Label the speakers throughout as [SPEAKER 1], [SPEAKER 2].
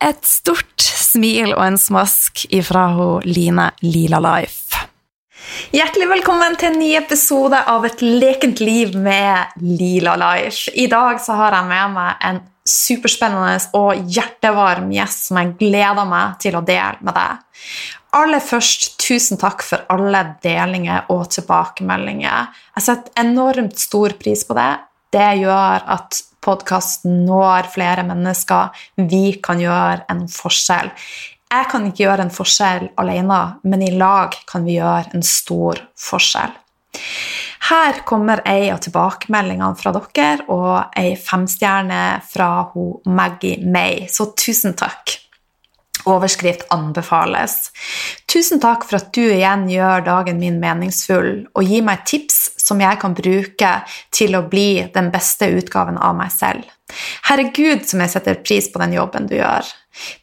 [SPEAKER 1] Et stort smil og en smask ifra hun Line Lila Life. Hjertelig velkommen til en ny episode av Et lekent liv med Lila Life. I dag så har jeg med meg en superspennende og hjertevarm gjest som jeg gleder meg til å dele med deg. Aller først, tusen takk for alle delinger og tilbakemeldinger. Jeg setter enormt stor pris på det. Det gjør at podkasten når flere mennesker. Vi kan gjøre en forskjell. Jeg kan ikke gjøre en forskjell alene, men i lag kan vi gjøre en stor forskjell. Her kommer ei av tilbakemeldingene fra dere og ei femstjerne fra Maggie May, så tusen takk. Overskrift anbefales. Tusen takk for at du igjen gjør dagen min meningsfull, og gir meg tips som jeg kan bruke til å bli den beste utgaven av meg selv. Herregud, som jeg setter pris på den jobben du gjør.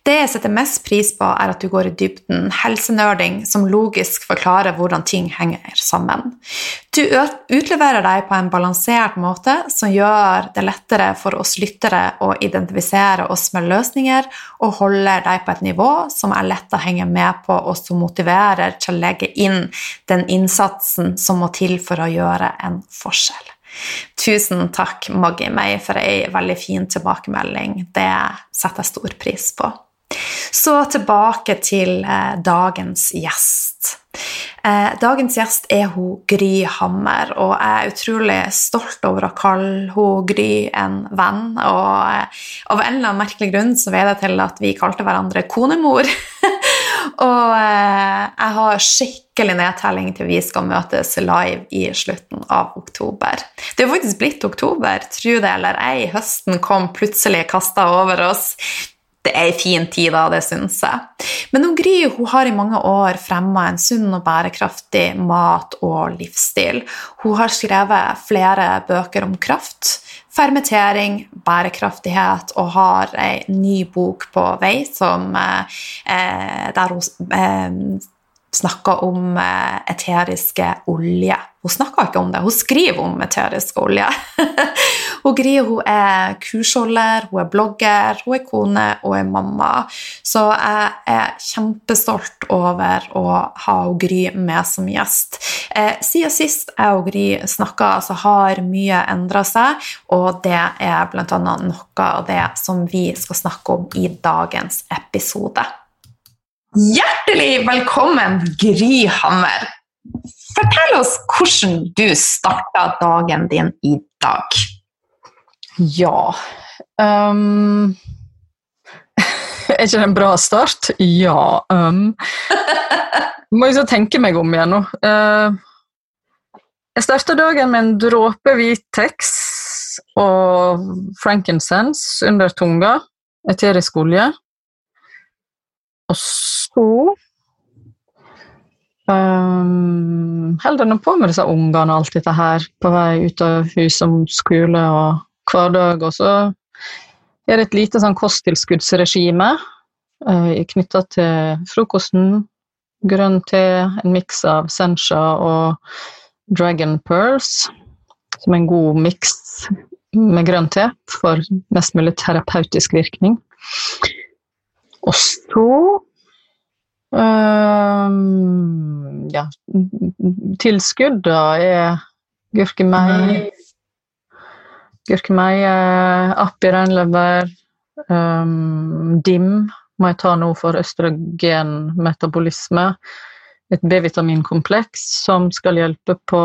[SPEAKER 1] Det jeg setter mest pris på, er at du går i dybden, helsenerding som logisk forklarer hvordan ting henger sammen. Du utleverer deg på en balansert måte som gjør det lettere for oss lyttere å identifisere oss med løsninger, og holder deg på et nivå som er lett å henge med på, og som motiverer til å legge inn den innsatsen som må til for å gjøre en forskjell. Tusen takk, Maggie May, for ei veldig fin tilbakemelding. Det setter jeg stor pris på. Så tilbake til eh, dagens gjest. Eh, dagens gjest er hun Gry Hammer, og jeg er utrolig stolt over å kalle hun Gry en venn. Og eh, av en eller annen merkelig grunn så veier jeg til at vi kalte hverandre konemor. og eh, jeg har skikkelig nedtelling til vi skal møtes live i slutten av oktober. Det er faktisk blitt oktober, tro det eller ei. Høsten kom plutselig kasta over oss. Det er ei fin tid, da, det syns jeg. Men hun Gry hun har i mange år fremma en sunn og bærekraftig mat- og livsstil. Hun har skrevet flere bøker om kraft fermentering, bærekraftighet, og har ei ny bok på vei som, eh, der hun eh, snakker om eh, eteriske olje. Hun snakker ikke om det, hun skriver om eteriske olje. hun Gry hun er kursholder, hun er blogger, hun er kone og er mamma. Så jeg er kjempestolt over å ha hun Gry med som gjest. Eh, siden sist jeg og Gry snakka, så har mye endra seg, og det er bl.a. noe av det som vi skal snakke om i dagens episode. Hjertelig velkommen, Gry Hammer. Fortell oss hvordan du starta dagen din i dag.
[SPEAKER 2] Ja um, Er ikke det en bra start? Ja. Um, må jeg så tenke meg om igjen nå. Uh, jeg starta dagen med en dråpe Vitex og frankincense under tunga. Eterisk olje. Og så um, holder jeg på med disse ungene og alt dette her på vei ut av hus om skole og hverdag. Og så er det et lite sånn kosttilskuddsregime uh, knytta til frokosten. Grønn te, en miks av sencha og dragon pearls, som er en god miks med grønn te for mest mulig terapeutisk virkning. Og så um, Ja, tilskudd er gurkemeie Gurkemeie, appi reinlever, um, DIM må jeg ta nå for østrogenmetabolisme. Et B-vitaminkompleks som skal hjelpe på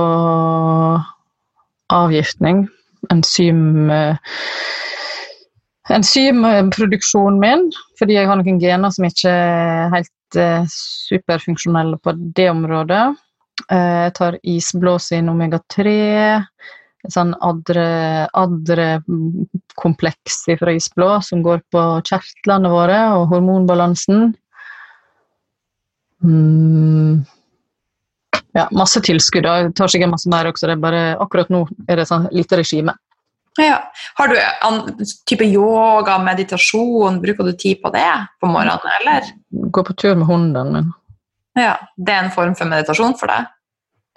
[SPEAKER 2] avgiftning. Enzym enzymproduksjonen min, fordi jeg har noen gener som ikke er helt eh, superfunksjonelle på det området. Eh, jeg tar isblåsin omega-3 sånn adre, adre fra isblå som går på kjertlene våre og hormonbalansen. Mm. Ja, masse tilskudd. Jeg tar sikkert masse mer også. Det er bare, akkurat nå er det sånn lite regime.
[SPEAKER 1] Ja. Har du en type yoga, meditasjon, bruker du tid på det på morgenen, eller?
[SPEAKER 2] Gå på tur med hunden min.
[SPEAKER 1] Ja, Det er en form for meditasjon for deg?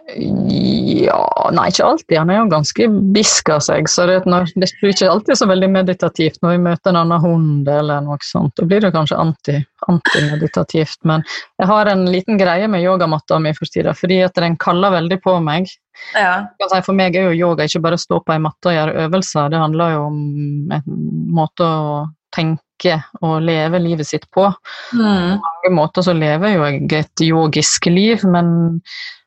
[SPEAKER 2] Ja Nei, ikke alltid. Han er jo ganske bisk av seg, så det, det blir ikke alltid så veldig meditativt når vi møter en annen hund eller noe sånt. Da blir det kanskje anti, antimeditativt. Men jeg har en liten greie med yogamatta mi for tida, fordi at den kaller veldig på meg.
[SPEAKER 1] Ja.
[SPEAKER 2] For meg er jo yoga ikke bare å stå på ei matte og gjøre øvelser, det handler jo om en måte å tenke og leve livet sitt på.
[SPEAKER 1] Mm.
[SPEAKER 2] På mange måter så lever jo jeg et yogisk liv, men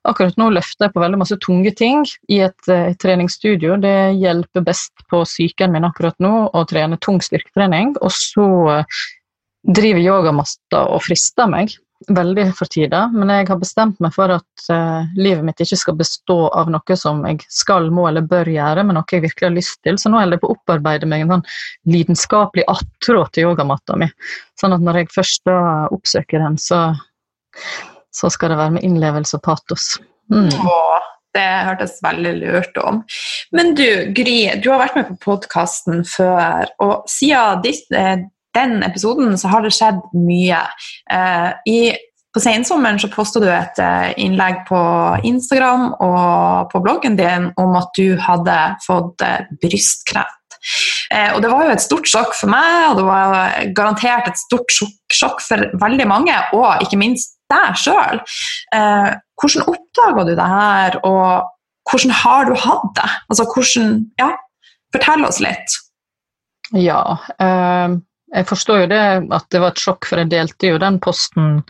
[SPEAKER 2] Akkurat nå løfter jeg på veldig masse tunge ting i et, eh, et treningsstudio. Det hjelper best på psyken min akkurat nå å trene tung styrketrening. Og så eh, driver yogamatta og frister meg veldig for tida, men jeg har bestemt meg for at uh, livet mitt ikke skal bestå av noe som jeg skal, må eller bør gjøre, men noe jeg virkelig har lyst til. Så nå holder jeg på å opparbeide meg en sånn lidenskapelig attrå til yogamatta mi. Sånn at når jeg først da oppsøker den, så så skal det være med innlevelse og patos. Mm.
[SPEAKER 1] Åh, det hørtes veldig lurt om. Men du, Gry, du har vært med på podkasten før, og siden eh, den episoden så har det skjedd mye. Eh, I, på sensommeren så posta du et eh, innlegg på Instagram og på bloggen din om at du hadde fått brystkreft. Eh, og det var jo et stort sjokk for meg, og det var garantert et stort sjokk for veldig mange, og ikke minst deg sjøl. Eh, hvordan oppdaga du det her, og hvordan har du hatt det? Altså, hvordan, ja, fortell oss litt.
[SPEAKER 2] Ja, eh, jeg forstår jo det at det var et sjokk, for jeg delte jo den posten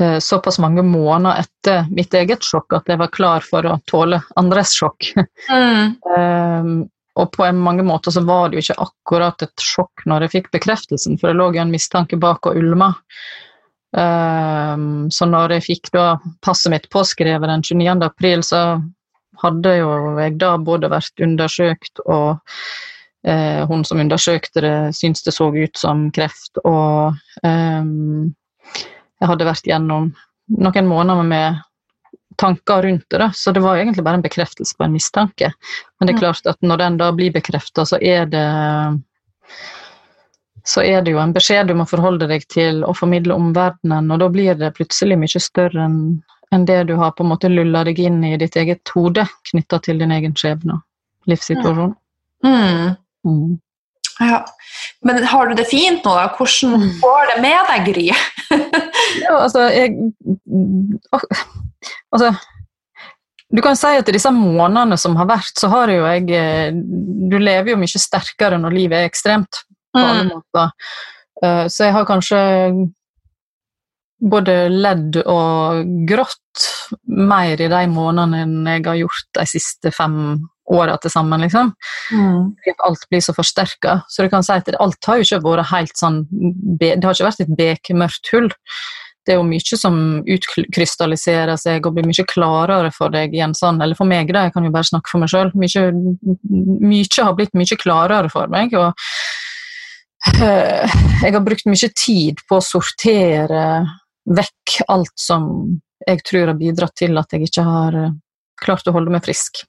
[SPEAKER 2] eh, såpass mange måneder etter mitt eget sjokk at jeg var klar for å tåle andres sjokk.
[SPEAKER 1] Mm.
[SPEAKER 2] um, og på mange måter så var det jo ikke akkurat et sjokk når jeg fikk bekreftelsen, for det lå jo en mistanke bak og ulma. Um, så når jeg fikk da passet mitt påskrevet den 29. april, så hadde jo jeg da både vært undersøkt og eh, hun som undersøkte det, syntes det så ut som kreft. Og um, jeg hadde vært gjennom noen måneder med tanker rundt det, da. så det var egentlig bare en bekreftelse på en mistanke. Men det er klart at når den da blir bekrefta, så er det så er det jo en beskjed du må forholde deg til og formidle omverdenen, og da blir det plutselig mye større enn enn det du har på en måte lulla deg inn i ditt eget hode knytta til din egen skjebne og livssituasjon.
[SPEAKER 1] Mm.
[SPEAKER 2] Mm.
[SPEAKER 1] Ja. Men har du det fint nå, da? Hvordan går det med deg, Gry?
[SPEAKER 2] ja, altså, jeg Altså du kan si at i disse månedene som har vært, så har jo jeg eh, Du lever jo mye sterkere når livet er ekstremt på alle
[SPEAKER 1] Mm.
[SPEAKER 2] måter. Eh, Så jeg har kanskje både ledd og grått mer i de månedene enn jeg har gjort de siste fem åra til sammen, liksom.
[SPEAKER 1] Mm.
[SPEAKER 2] Alt blir så forsterka. Så du kan si at alt har jo ikke vært helt sånn Det har ikke vært et bekmørkt hull. Det er jo mye som utkrystalliserer seg og blir mye klarere for deg igjen sånn, eller for meg, da, jeg kan jo bare snakke for meg sjøl. Mye, mye har blitt mye klarere for meg. og eh, jeg har brukt mye tid på å sortere vekk alt som jeg tror har bidratt til at jeg ikke har eh, klart å holde meg frisk.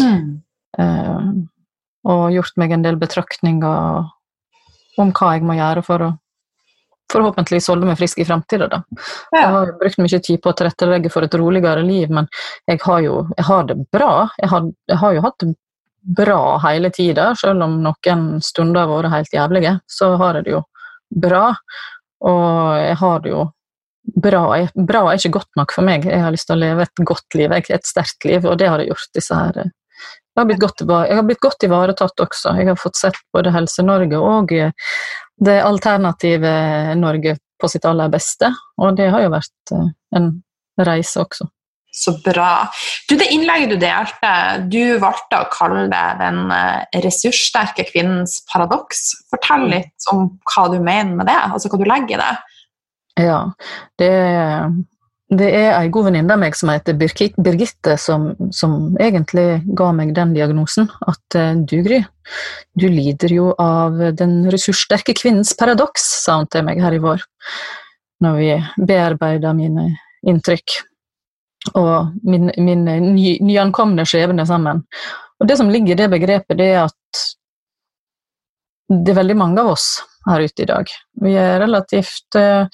[SPEAKER 1] Mm.
[SPEAKER 2] Eh, og gjort meg en del betraktninger om hva jeg må gjøre for å forhåpentligvis holde meg frisk i fremtiden. Da. Jeg har brukt mye tid på å tilrettelegge for et roligere liv, men jeg har jo jeg har det bra. Jeg har, jeg har jo hatt det bra hele tida, selv om noen stunder har vært helt jævlige. Så har jeg det jo bra, og jeg har det jo bra. Bra er ikke godt nok for meg. Jeg har lyst til å leve et godt liv, et sterkt liv, og det har jeg gjort disse her jeg har, blitt godt, jeg har blitt godt ivaretatt også. Jeg har fått sett både Helse-Norge og det alternative Norge på sitt aller beste, og det har jo vært en reise også.
[SPEAKER 1] Så bra. Du, det innlegget du delte, du valgte å kalle det den eh, ressurssterke kvinnens paradoks. Fortell mm. litt om hva du mener med det, altså hva du legger i det.
[SPEAKER 2] Ja, det, det er ei god venninne av meg som heter Birgitte, som, som, egentlig ga meg den diagnosen. At eh, du, Gry, du lider jo av den ressurssterke kvinnens paradoks, sa hun til meg her i vår. Når vi bearbeida mine inntrykk og min, min ny, nyankomne skjebne sammen. Og det som ligger i det begrepet, det er at det er veldig mange av oss her ute i dag. Vi er relativt uh,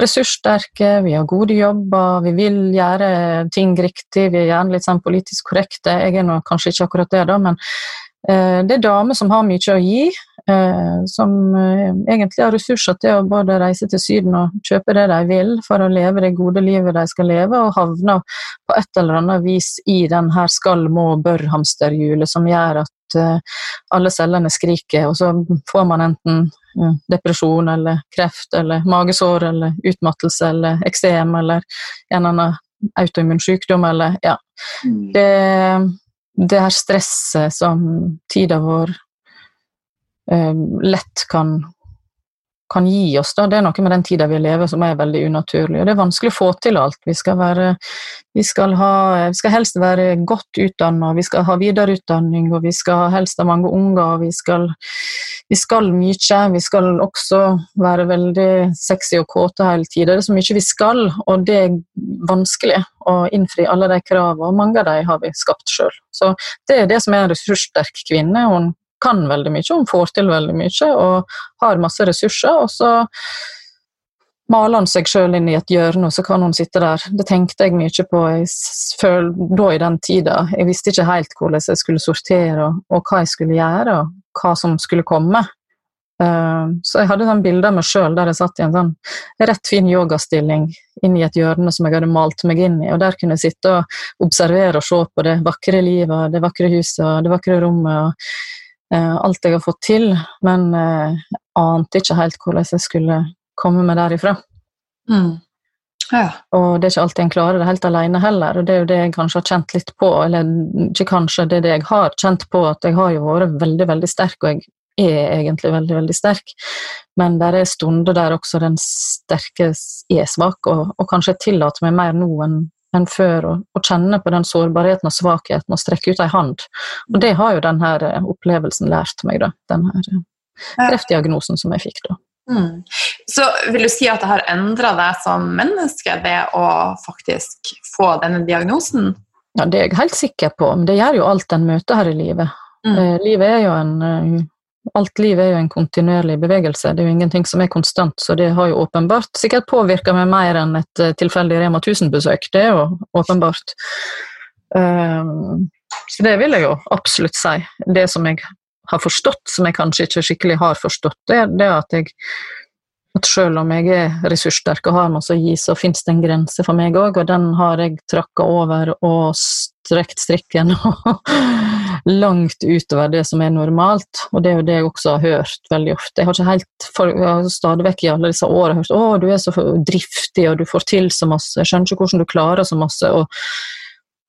[SPEAKER 2] ressurssterke, vi har gode jobber, vi vil gjøre ting riktig, vi er gjerne litt sånn politisk korrekte. Jeg er nå kanskje ikke akkurat det, da, men uh, det er damer som har mye å gi, Eh, som eh, egentlig har ressurser til å både reise til Syden og kjøpe det de vil for å leve det gode livet de skal leve, og havner på et eller annet vis i den her skal, må, bør-hamsterhjulet som gjør at eh, alle cellene skriker, og så får man enten depresjon eller kreft eller magesår eller utmattelse eller eksem eller en annen autoimmun sykdom eller ja. Mm. Det, det her stresset som tida vår eh, lett kan, kan, gi oss. Da. Det er noe med den tida vi lever som er veldig unaturlig. Og det er vanskelig å få til alt. Vi skal, være, vi skal, ha, vi skal helst være godt utdanna, vi skal ha videreutdanning, og vi skal helst ha mange unger. Vi skal, vi skal mye. Vi skal også være veldig sexy og kåte hele tida. Det er så mye vi skal, og det er vanskelig å innfri alle de kravene. Og mange av dem har vi skapt sjøl. Så det er det som er en ressurssterk kvinne. Hun kan veldig mye, hun får til veldig mye og har masse ressurser. Og så maler hun seg sjøl inn i et hjørne, og så kan hun sitte der. Det tenkte jeg mye på jeg føl, da i den tida. Jeg visste ikke helt hvordan jeg skulle sortere, og, og hva jeg skulle gjøre, og hva som skulle komme. Uh, så jeg hadde sånn bilde av meg sjøl der jeg satt i en sånn rett fin yogastilling inn i et hjørne som jeg hadde malt meg inn i, og der kunne jeg sitte og observere og se på det vakre livet, det vakre huset det vakre rommet. og alt jeg har fått til, men eh, ante ikke helt hvordan jeg skulle komme meg derifra. Mm. Ja. Og det er ikke alltid en klarer det helt alene heller, og det er jo det jeg kanskje har kjent litt på, eller ikke kanskje, det er det jeg har kjent på, at jeg har jo vært veldig, veldig sterk, og jeg er egentlig veldig, veldig sterk, men det er stunder der også den sterke er svak, og, og kanskje jeg tillater meg mer nå enn enn før, og, og, kjenne på den sårbarheten og svakheten og strekke ut ei hand. Og det har jo denne eh, opplevelsen lært meg, da. Denne eh, kreftdiagnosen som jeg fikk da. Mm.
[SPEAKER 1] Så vil du si at det har endra deg som menneske, det å faktisk få denne diagnosen?
[SPEAKER 2] Ja, det er jeg helt sikker på, men det gjør jo alt en møter her i livet. Mm. Eh, livet er jo en eh, alt liv er jo en kontinuerlig bevegelse, det er jo ingenting som er konstant, så det har jo åpenbart sikkert påvirka meg mer enn et eh, tilfeldig Rema 1000-besøk, det er jo åpenbart. Um, så det vil jeg jo absolutt si. Det som jeg har forstått, som jeg kanskje ikke skikkelig har forstått, det er at jeg at selv om jeg er ressurssterk og har masse å gi, så finnes det en grense for meg òg, og den har jeg trakka over og strekt strikken langt utover det som er normalt. Og det er jo det jeg også har hørt veldig ofte. Jeg har ikke helt, jeg har stadig vekk i alle disse årene hørt 'Å, du er så driftig, og du får til så masse', jeg skjønner ikke hvordan du klarer så masse'. og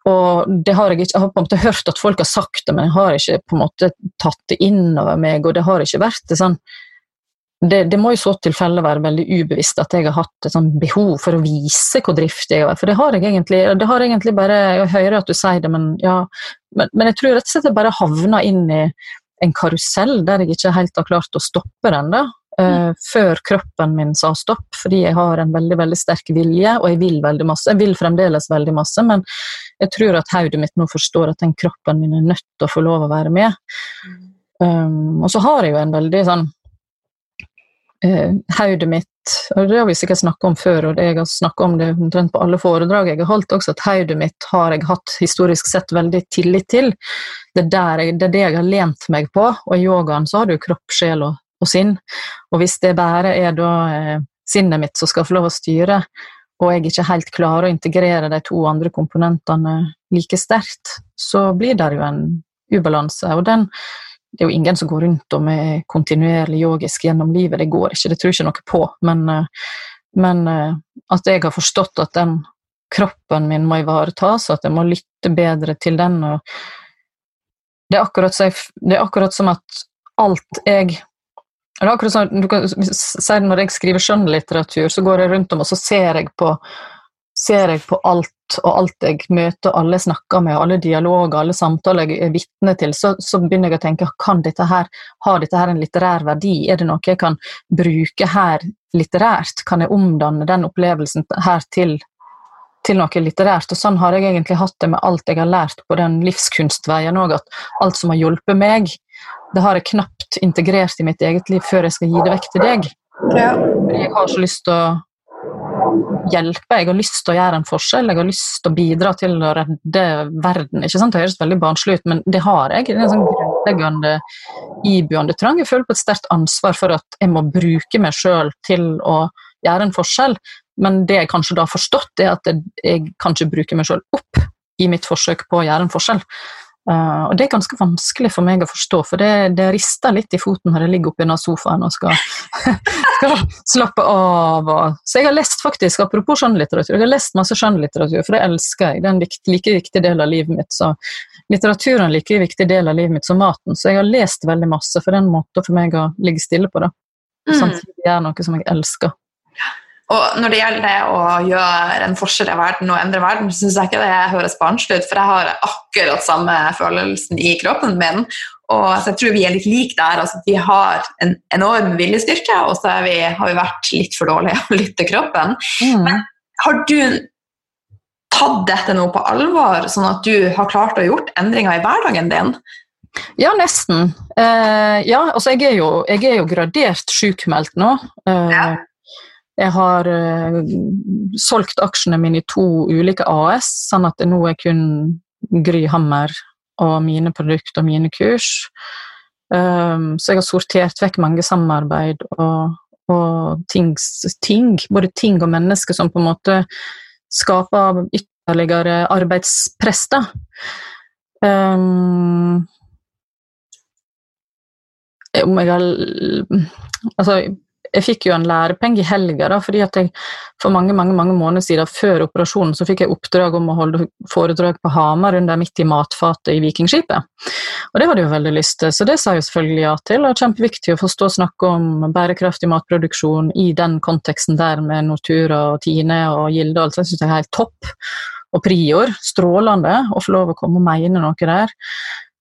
[SPEAKER 2] og det har jeg ikke, jeg har på en måte hørt at folk har sagt det, men jeg har ikke på en måte tatt det inn over meg, og det har ikke vært det sånn det, det, må i så tilfelle være veldig ubevisst at jeg har hatt et sånn behov for å vise hvor driftig jeg er. For det har jeg egentlig, det har egentlig bare Jeg hører at du sier det, men ja. Men, men jeg tror rett og slett jeg bare havna inn i en karusell der jeg ikke helt har klart å stoppe den. da. Uh, før kroppen min sa stopp, fordi jeg har en veldig veldig sterk vilje, og jeg vil veldig masse. Jeg vil fremdeles veldig masse, men jeg tror at hodet mitt nå forstår at den kroppen min er nødt til å få lov å være med. Um, og så har jeg jo en veldig sånn hodet mitt og det har vi sikkert snakka om før, og jeg har snakka om det omtrent på alle foredrag jeg har holdt også, at hodet mitt har jeg hatt historisk sett veldig tillit til. Det er, jeg, det er, det jeg har lent meg på, og i yogaen så har du kropp, sjel og, og sinn. Og hvis det bare er da eh, sinnet mitt som skal få lov å styre, og jeg ikke helt klarer å integrere de to andre komponentene like sterkt, så blir det jo en ubalanse. Og den, det er jo ingen som går rundt og med kontinuerlig yogisk gjennom livet, det går ikke, det tror jeg ikke noe på. Men, eh, men eh, at jeg har forstått at den kroppen min må ivaretas, at jeg må lytte bedre til den. det, er akkurat så det er akkurat som at alt jeg det er akkurat sånn, du kan Når jeg skriver skjønnlitteratur, så går jeg rundt om og så ser jeg på, ser jeg på alt og alt jeg møter, alle snakker med, alle dialoger, alle samtaler jeg er vitne til, så, så, begynner jeg å tenke kan dette her, har dette her en litterær verdi? Er det noe jeg kan bruke her litterært? Kan jeg omdanne den opplevelsen her til, til noe litterært? Og sånn har jeg egentlig hatt det med alt jeg har lært på den livskunstveien òg, at alt som har hjulpet meg, det har jeg knapt integrert i mitt eget liv før jeg skal gi det vekk til deg. Ja. Jeg har så lyst til å hjelpe, jeg har lyst til å gjøre en forskjell, jeg har lyst til å bidra til å redde verden. Ikke sant? Det høres veldig barnslig ut, men det har jeg. Det er en sånn grunnleggende iboende trang. Jeg føler på et sterkt ansvar for at jeg må bruke meg sjøl til å gjøre en forskjell. Men det jeg kanskje da har forstått, er at jeg kan ikke bruke meg sjøl opp i mitt forsøk på å gjøre en forskjell. Uh, og det er ganske vanskelig for meg å forstå, for det, det rister litt i foten når jeg ligger oppi denne sofaen og skal, skal slappe av. Og. Så jeg har lest faktisk, apropos skjønnlitteratur, jeg har lest masse skjønnlitteratur, for det elsker jeg. Det er en vikt, like viktig del av livet mitt. Så litteraturen er en like viktig del av livet mitt som maten. Så jeg har lest veldig masse, for det er en måte for meg å ligge stille på. det. Mm. Samtidig gjøre noe som jeg elsker.
[SPEAKER 1] Og når det gjelder det å gjøre en forskjell i verden og endre verden, så syns jeg ikke det høres barnslig ut, for jeg har akkurat samme følelsen i kroppen min. Og jeg tror vi er litt like der. altså Vi har en enorm viljestyrke, og så vi, har vi vært litt for dårlige å lytte til kroppen. Mm. Men har du tatt dette nå på alvor, sånn at du har klart å gjort endringer i hverdagen din?
[SPEAKER 2] Ja, nesten. Uh, ja, altså jeg er jo, jeg er jo gradert sjukmeldt nå. Uh, ja. Jeg har uh, solgt aksjene mine i to ulike AS, sånn at det nå er kun Gry Hammer og mine produkter og mine kurs. Um, så jeg har sortert vekk mange samarbeid og, og ting, ting, både ting og mennesker som på en måte skaper ytterligere arbeidspress. da. Um, om jeg har Altså, jeg fikk jo en lærepenge i helga, da, fordi at jeg for mange mange, mange måneder siden, før operasjonen, så fikk jeg oppdrag om å holde foredrag på Hamar under midt i matfatet i Vikingskipet. Og det hadde jeg jo veldig lyst til, så det sa jeg selvfølgelig ja til. Og kjempeviktig å forstå og snakke om bærekraftig matproduksjon i den konteksten der med Nortura og Tine og Gilde og alt. det jeg syns det er helt topp. Og Prior, strålende å få lov å komme og mene noe der.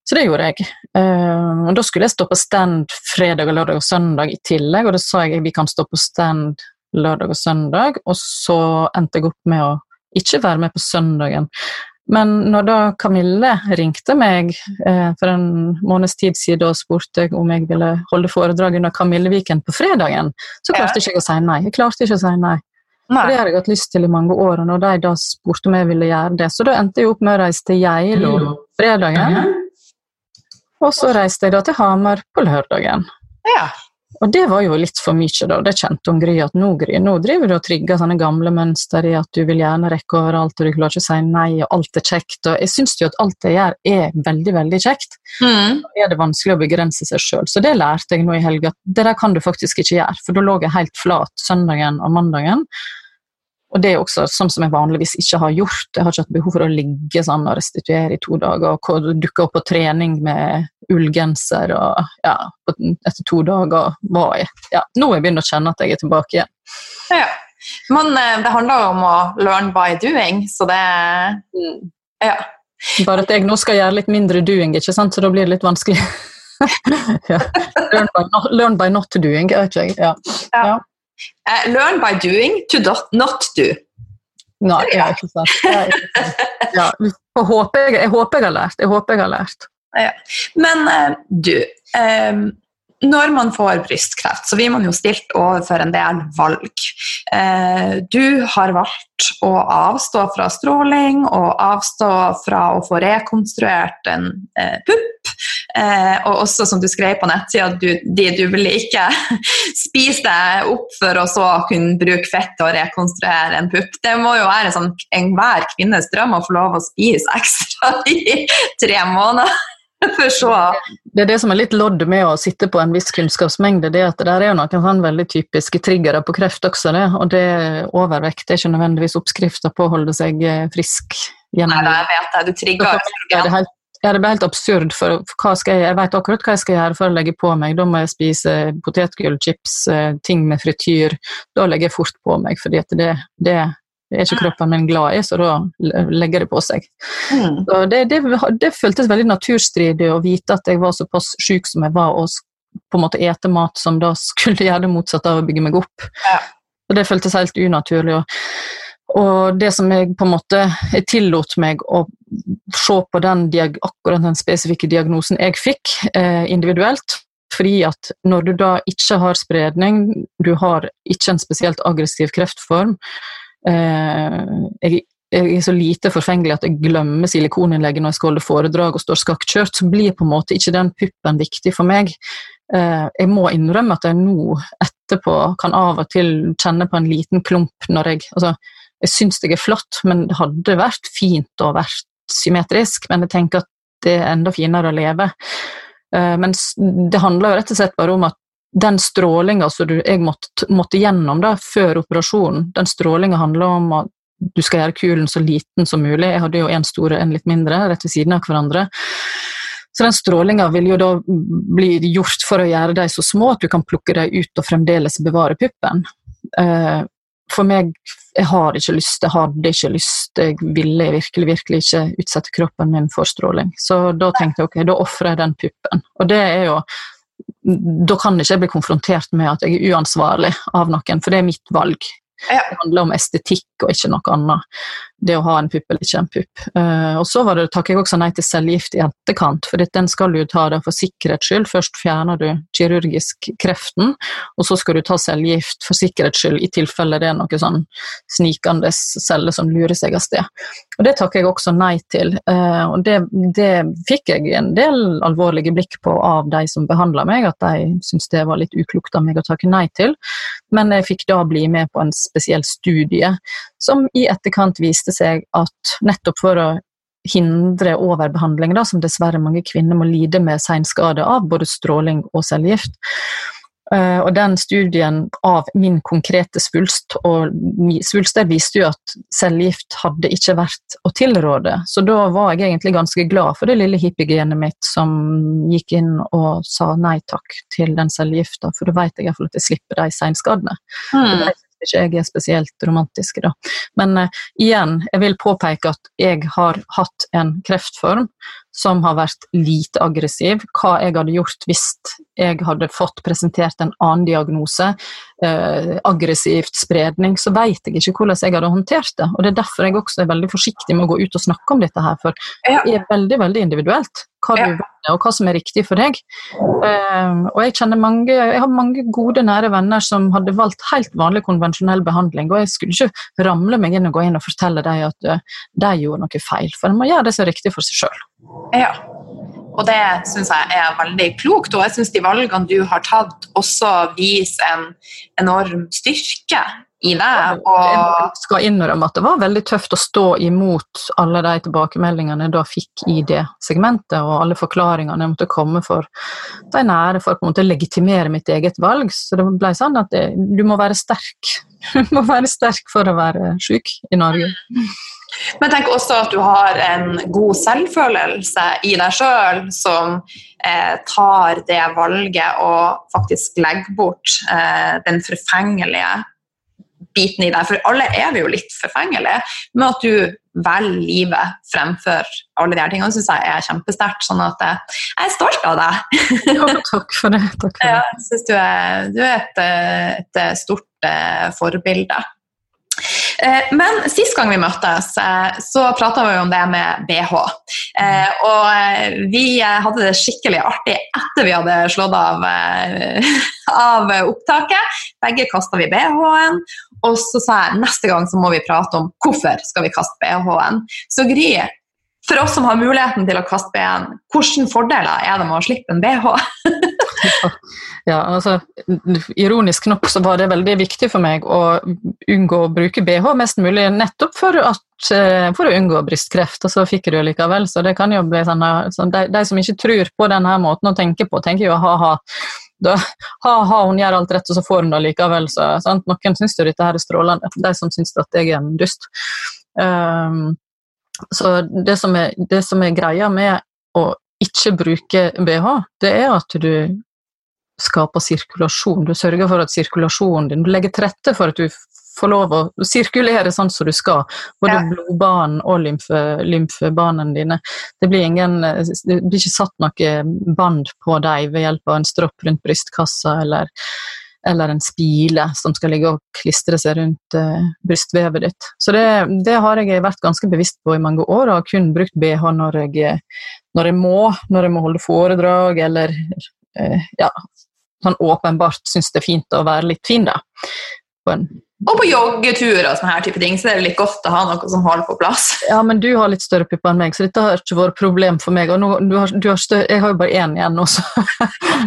[SPEAKER 2] Så det gjorde jeg. Uh, og da skulle jeg stå på stand fredag, og lørdag og søndag i tillegg, og da sa jeg at vi kan stå på stand lørdag og søndag, og så endte jeg opp med å ikke være med på søndagen. Men når da Kamille ringte meg eh, for en måneds tid siden og spurte om jeg ville holde foredrag under Kamilleviken på fredagen, så klarte ja. ikke jeg å si nei. Jeg klarte ikke å si nei. nei. For det har jeg hatt lyst til i mange år, og når de da spurte om jeg ville gjøre det, så da endte jeg opp med å reise til Geilo fredagen. Og så reiste jeg da til Hamar på lørdagen. Ja. Og det var jo litt for mye, da. Det kjente hun Gry at nå, Gry, nå driver du og trigger sånne gamle mønster i at du vil gjerne rekke overalt, og du klarer ikke å si nei, og alt er kjekt. Og jeg syns jo at alt jeg gjør er veldig, veldig kjekt. Mm. Da er det vanskelig å begrense seg sjøl. Så det lærte jeg nå i helga. Det der kan du faktisk ikke gjøre, for da lå jeg helt flat søndagen og mandagen. Og det er også sånn som jeg vanligvis ikke har gjort. Jeg har ikke hatt behov for å ligge sånn og restituere i to dager og dukke opp på trening med ullgenser og ja, etter to dager var jeg ja, Nå er jeg begynt å kjenne at jeg er tilbake igjen.
[SPEAKER 1] Ja. Men eh, det handler jo om å learn by doing, så det. Ja.
[SPEAKER 2] Bare at jeg nå skal gjøre litt mindre doing, ikke sant? så da blir det litt vanskelig. ja. learn, by not, learn by not doing, vet ikke jeg. Ja. ja.
[SPEAKER 1] Uh, learn by doing to not do.
[SPEAKER 2] Nei, ja, ikke sant. Ja, jeg, håper jeg, jeg, håper jeg har lært. Jeg håper jeg har lært.
[SPEAKER 1] Ja. Men uh, du um, når man får brystkreft, så blir man jo stilt overfor en del valg. Eh, du har valgt å avstå fra stråling og avstå fra å få rekonstruert en eh, pupp. Eh, og også, som du skrev på nettsida, du, de, du ville ikke spise deg opp for å så kunne bruke fett og rekonstruere en pupp. Det må jo være sånn enhver kvinnes drøm å få lov å spise ekstra i tre måneder. For så.
[SPEAKER 2] Det er det som er litt lodd med å sitte på en viss kunnskapsmengde, det at det der er jo noen sånn veldig typiske triggere på kreft også, det. Og det overvekt er ikke nødvendigvis oppskrifta på å holde seg eh, frisk
[SPEAKER 1] gjennom Nei, jeg vet det. Du trigger
[SPEAKER 2] ja. Ja, det blir helt absurd. for Jeg jeg vet akkurat hva jeg skal gjøre for å legge på meg. Da må jeg spise potetgull, chips, eh, ting med frityr. Da legger jeg fort på meg, for det, det det er ikke kroppen min glad i, så da legger det på seg. Mm. Det, det, det, føltes veldig naturstridig å vite at jeg var såpass syk som jeg var, og på en måte ete mat som da skulle gjøre det motsatte av å bygge meg opp. Ja. Og det føltes helt unaturlig. Og, og det som jeg på en måte jeg tillot meg å se på den, akkurat den spesifikke diagnosen jeg fikk, eh, individuelt, fordi at når du da ikke har spredning, du har ikke en spesielt aggressiv kreftform, Eh, jeg, jeg, er så lite forfengelig at jeg glemmer silikoninnlegget når jeg skal holde foredrag og står skakkjørt, så blir på en måte ikke den puppen viktig for meg. Eh, jeg må innrømme at jeg nå etterpå kan av og til kjenne på en liten klump når jeg altså, Jeg syns jeg er flott, men det hadde vært fint å vært symmetrisk, men jeg tenker at det er enda finere å leve. Eh, men det handler jo rett og slett bare om at den strålinga som jeg måtte, måtte, gjennom da, før operasjonen, den strålinga handler om at du skal gjøre kulen så liten som mulig. Jeg hadde jo en stor og en litt mindre, rett ved siden av hverandre. Så den strålinga vil jo da bli gjort for å gjøre dem så små at du kan plukke dem ut og fremdeles bevare puppen. Eh, for meg, jeg har ikke lyst, jeg hadde ikke lyst, jeg ville virkelig, virkelig ikke utsette kroppen min for stråling. Så da tenkte jeg ok, da ofrer jeg den puppen. Og det er jo da kan ikke jeg bli konfrontert med at jeg er uansvarlig av noen, for det er mitt valg. Ja. Det handler om estetikk og ikke noe annet. Det å ha en pupp eller ikke en pupp. Uh, og så var det, takker jeg også nei til cellegift i etterkant, for den skal du ta det for sikkerhets skyld. Først fjerner du kirurgisk kreften, og så skal du ta cellegift for sikkerhets skyld i tilfelle det er noen sånn snikende celler som lurer seg av sted. Og det takker jeg også nei til. Uh, og det, det, fikk jeg en del alvorlige blikk på av de som behandla meg, at de syntes det var litt uklokt av meg å takke nei til. Men jeg fikk da bli med på en spesiell studie som i etterkant viste seg at nettopp for å hindre overbehandling, da, som dessverre mange kvinner må lide med seinskade av, både stråling og cellegift, Eh, og den studien av min konkrete svulst, og svulster viste jo at cellegift hadde ikke vært å tilråde. Så da var jeg egentlig ganske glad for det lille hippiegenet mitt som gikk inn og sa nei takk til den cellegifta, for da vet jeg iallfall at jeg slipper de seinskadene. Mm ikke jeg er spesielt romantisk, da. Men uh, igjen, jeg vil påpeke at jeg har hatt en kreftform som har vært lite aggressiv. Hva jeg hadde gjort hvis jeg hadde fått presentert en annen diagnose, uh, aggressivt spredning, så vet jeg ikke hvordan jeg hadde håndtert det. Og det er derfor jeg også er veldig forsiktig med å gå ut og snakke om dette her, for det er veldig, veldig individuelt hva du velger, og hva som er riktig for deg. Uh, og jeg kjenner mange, jeg har mange gode, nære venner som hadde valgt helt vanlig konvensjonell behandling, og jeg skulle ikke ramle meg inn og gå inn og fortelle dem at uh, de gjorde noe feil, for en må gjøre det som er riktig for seg sjøl.
[SPEAKER 1] Ja. Og det syns jeg er veldig klokt, og jeg syns de valgene du har tatt, også viser en enorm styrke i det. Og...
[SPEAKER 2] Jeg skal innrømme at det var veldig tøft å stå imot alle de tilbakemeldingene jeg da fikk i det segmentet, og alle forklaringene jeg måtte komme for de nære for å legitimere mitt eget valg. Så det ble sånn at det, du må være sterk. Du må være sterk for å være syk i Norge.
[SPEAKER 1] Men tenk også at du har en god selvfølelse i deg sjøl som eh, tar det valget og faktisk legger bort eh, den forfengelige biten i deg, for alle er vi jo litt forfengelige, med at du velger livet fremfor alle de her tingene, syns jeg er kjempesterkt. Sånn at eh, jeg er stolt av deg.
[SPEAKER 2] ja, takk for det. Takk for
[SPEAKER 1] det. Ja, jeg syns du, du, er et, et stort eh, forbilde. Eh, men sist gang vi møttes, eh, så prata vi om det med BH. Eh, og vi hadde det skikkelig artig etter vi hadde slått av, av opptaket. Begge kasta vi BH-en. Og så sa jeg neste gang så må vi prate om hvorfor skal vi kaste BH-en. Så Gry, for oss som har muligheten til å kaste BH-en, hvilke fordeler er det med å slippe en BH?
[SPEAKER 2] ja, altså, ironisk nok så var det veldig viktig for meg å unngå å bruke BH mest mulig, nettopp for, at, eh, for å unngå brystkreft, og så fikk du det likevel. Så det kan jo bli sånn, så de, de, som ikke tror på denne måten å tenke på, tenker jo ha-ha. Ha-ha, hun gjør alt rett, og så får hun det likevel. Så, sant? Noen syns jo dette her er strålende, de som syns at jeg er en dust. Um, så det som, er, det som er greia med å ikke bruke BH, det er at du skaper sirkulasjon. Du sørger for at sirkulasjonen din Du legger til rette for at du får lov å sirkulere sånn som du skal. Både ja. blodbanen og lymfe, lymfebanene dine. Det blir, ingen, det blir ikke satt noe band på deg ved hjelp av en stropp rundt brystkassa eller eller en spile som skal ligge og klistre seg rundt uh, brystvevet ditt. Så det, det, har jeg vært ganske bevisst på i mange år, og har kun brukt BH når jeg, når jeg må, når jeg må holde foredrag, eller uh, ja, sånn åpenbart syns det er fint å være litt fin, da.
[SPEAKER 1] På og på joggeturer og sånne her type ting, så det er litt godt å ha noe som holder på plass.
[SPEAKER 2] Ja, men du har litt større pupper enn meg, så dette har ikke vært problem for meg. Og nå, du har, du har større, jeg har jo bare én igjen nå, så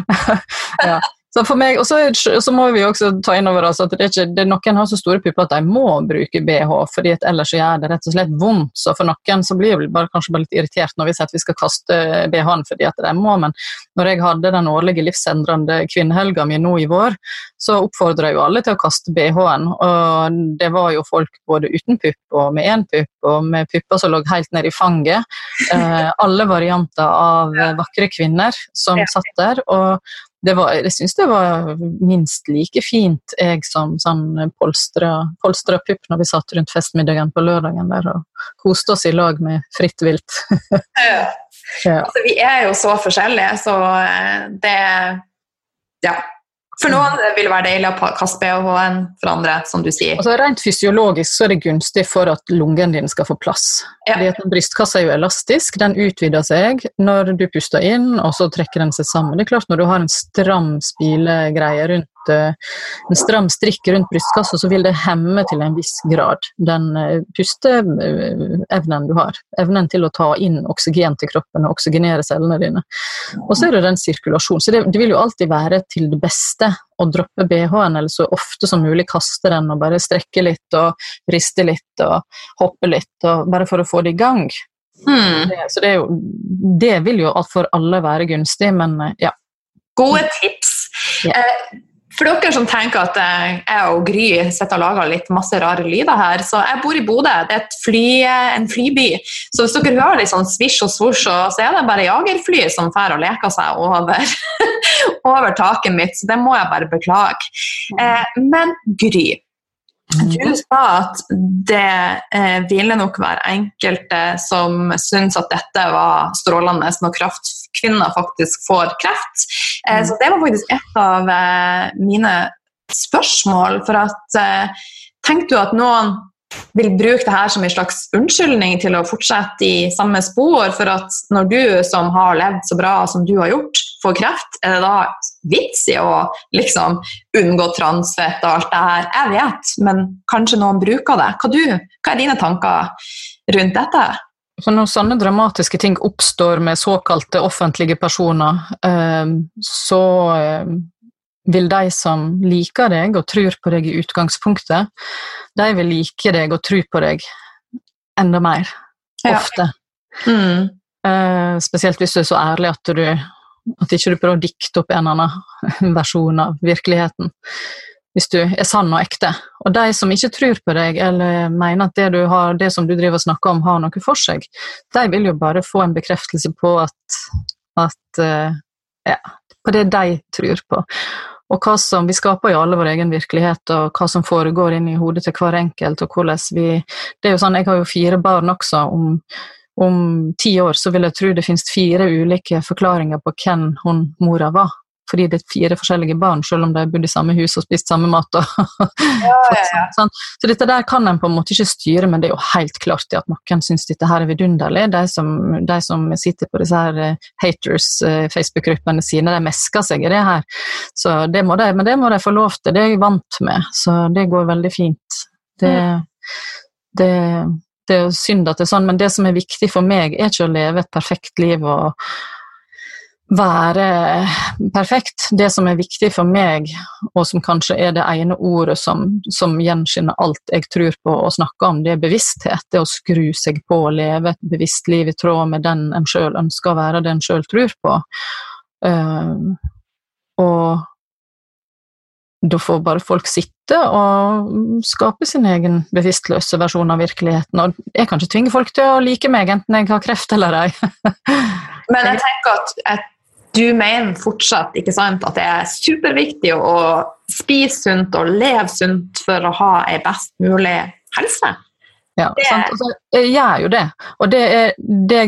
[SPEAKER 2] ja. Så for meg, og så, så, må vi også ta inn over oss at det er ikke, det noen har så store pupper at de må bruke BH, fordi ellers så gjør det rett og slett vondt. Så for noen så blir vi bare, kanskje bare litt irritert når vi sier at vi skal kaste BH-en fordi at de må. Men når jeg hadde den årlige livsendrende kvinnehelga mi nå i vår, så oppfordra jo alle til å kaste BH-en. Og det var jo folk både uten pupp og med én pupp og med pupper som lå helt ned i fanget. Eh, alle varianter av vakre kvinner som satt der. og var, jeg syns det var minst like fint, jeg som sånn polstra, polstra pupp når vi satt rundt festmiddagen på lørdagen der og koste oss i lag med fritt vilt.
[SPEAKER 1] ja. ja. Altså, vi er jo så forskjellige, så eh, det Ja. For noen vil det være deilig å kaste BH-en, for andre, som du sier.
[SPEAKER 2] Altså, rent fysiologisk så er det gunstig for at lungen din skal få plass. Ja. Fordi at Brystkassa er jo elastisk, den utvider seg når du puster inn, og så trekker den seg sammen. Det er klart Når du har en stram spilegreie rundt en stram strikk rundt brystkassa, så vil det hemme til en viss grad den eh, pusteevnen du har. Evnen til å ta inn oksygen til kroppen og oksygenere cellene dine. Og så er det den sirkulasjonen. Så det, det vil jo alltid være til det beste å droppe BH-en eller så ofte som mulig kaste den og bare strekke litt og riste litt og hoppe litt, og bare for å få det i gang. Hmm. Det, så det, jo, det, vil jo for alle være gunstig, men eh, ja.
[SPEAKER 1] Gode tips. Yeah. For dere som tenker at jeg og Gry sitter og lager litt masse rare lyder her, så jeg bor i Bodø. Det er fly, en flyby. Så hvis dere hører litt sånn svisj og svosj, så er det bare jagerfly som drar og leker seg over, over, taket mitt. Så det må jeg bare beklage. Eh, men Gry, du sa at det eh, ville nok være enkelte som syns at dette var strålende når kraftkvinner faktisk får kreft. Eh, så det var faktisk et av eh, mine spørsmål. For at eh, Tenker du at noen vil bruke det her som en slags unnskyldning til å fortsette i samme spor, for at når du som har levd så bra som du har gjort, får kreft, er det da vits i å liksom unngå transfett og alt det her? Jeg vet, men kanskje noen bruker det. Hva, du, hva er dine tanker rundt dette?
[SPEAKER 2] Så når sånne dramatiske ting oppstår med såkalte offentlige personer, eh, så eh, vil de som liker deg og tror på deg i utgangspunktet, de vil like deg og tro på deg enda mer. Ofte. Ja. Mm. Uh, spesielt hvis du er så ærlig at du at ikke du prøver å dikte opp en eller annen versjon av virkeligheten. Hvis du er sann og ekte. Og de som ikke tror på deg, eller mener at det, har, det som du driver og snakker om, har noe for seg, de vil jo bare få en bekreftelse på at, at uh, ja, på det de tror på. Og hva som, Vi skaper jo alle vår egen virkelighet, og hva som foregår inni hodet til hver enkelt. og hvordan vi, det er jo sånn, Jeg har jo fire barn også. Om, om ti år så vil jeg tro det finnes fire ulike forklaringer på hvem hun mora var. fordi det er fire forskjellige barn, selv om de har bodd i samme hus og spist samme mat.
[SPEAKER 1] Ja, ja, ja.
[SPEAKER 2] sånn. Så dette der kan en på en måte ikke styre, men det er jo helt klart at noen syns dette her er vidunderlig. De som, de som sitter på disse her eh, haters eh, sine, de mesker seg i det her. Så det de, men det må de få lov til, det er jeg vant med, så det går veldig fint. Det, det, det er synd at det er sånn, men det som er viktig for meg, er ikke å leve et perfekt liv og være perfekt. Det som er viktig for meg, og som kanskje er det ene ordet som, som gjenskinner alt jeg tror på og snakker om, det er bevissthet. Det å skru seg på og leve et bevisst liv i tråd med den en sjøl ønsker å være, det en sjøl tror på. Uh, og da får bare folk sitte og skape sin egen bevisstløse versjon av virkeligheten. Og jeg kan ikke tvinge folk til å like meg, enten jeg har kreft eller ei.
[SPEAKER 1] Men jeg tenker at, at du mener fortsatt ikke sant, at det er superviktig å spise sunt og leve sunt for å ha ei best mulig helse.
[SPEAKER 2] Ja, sant? Altså, jeg gjør jo det, og det er, det,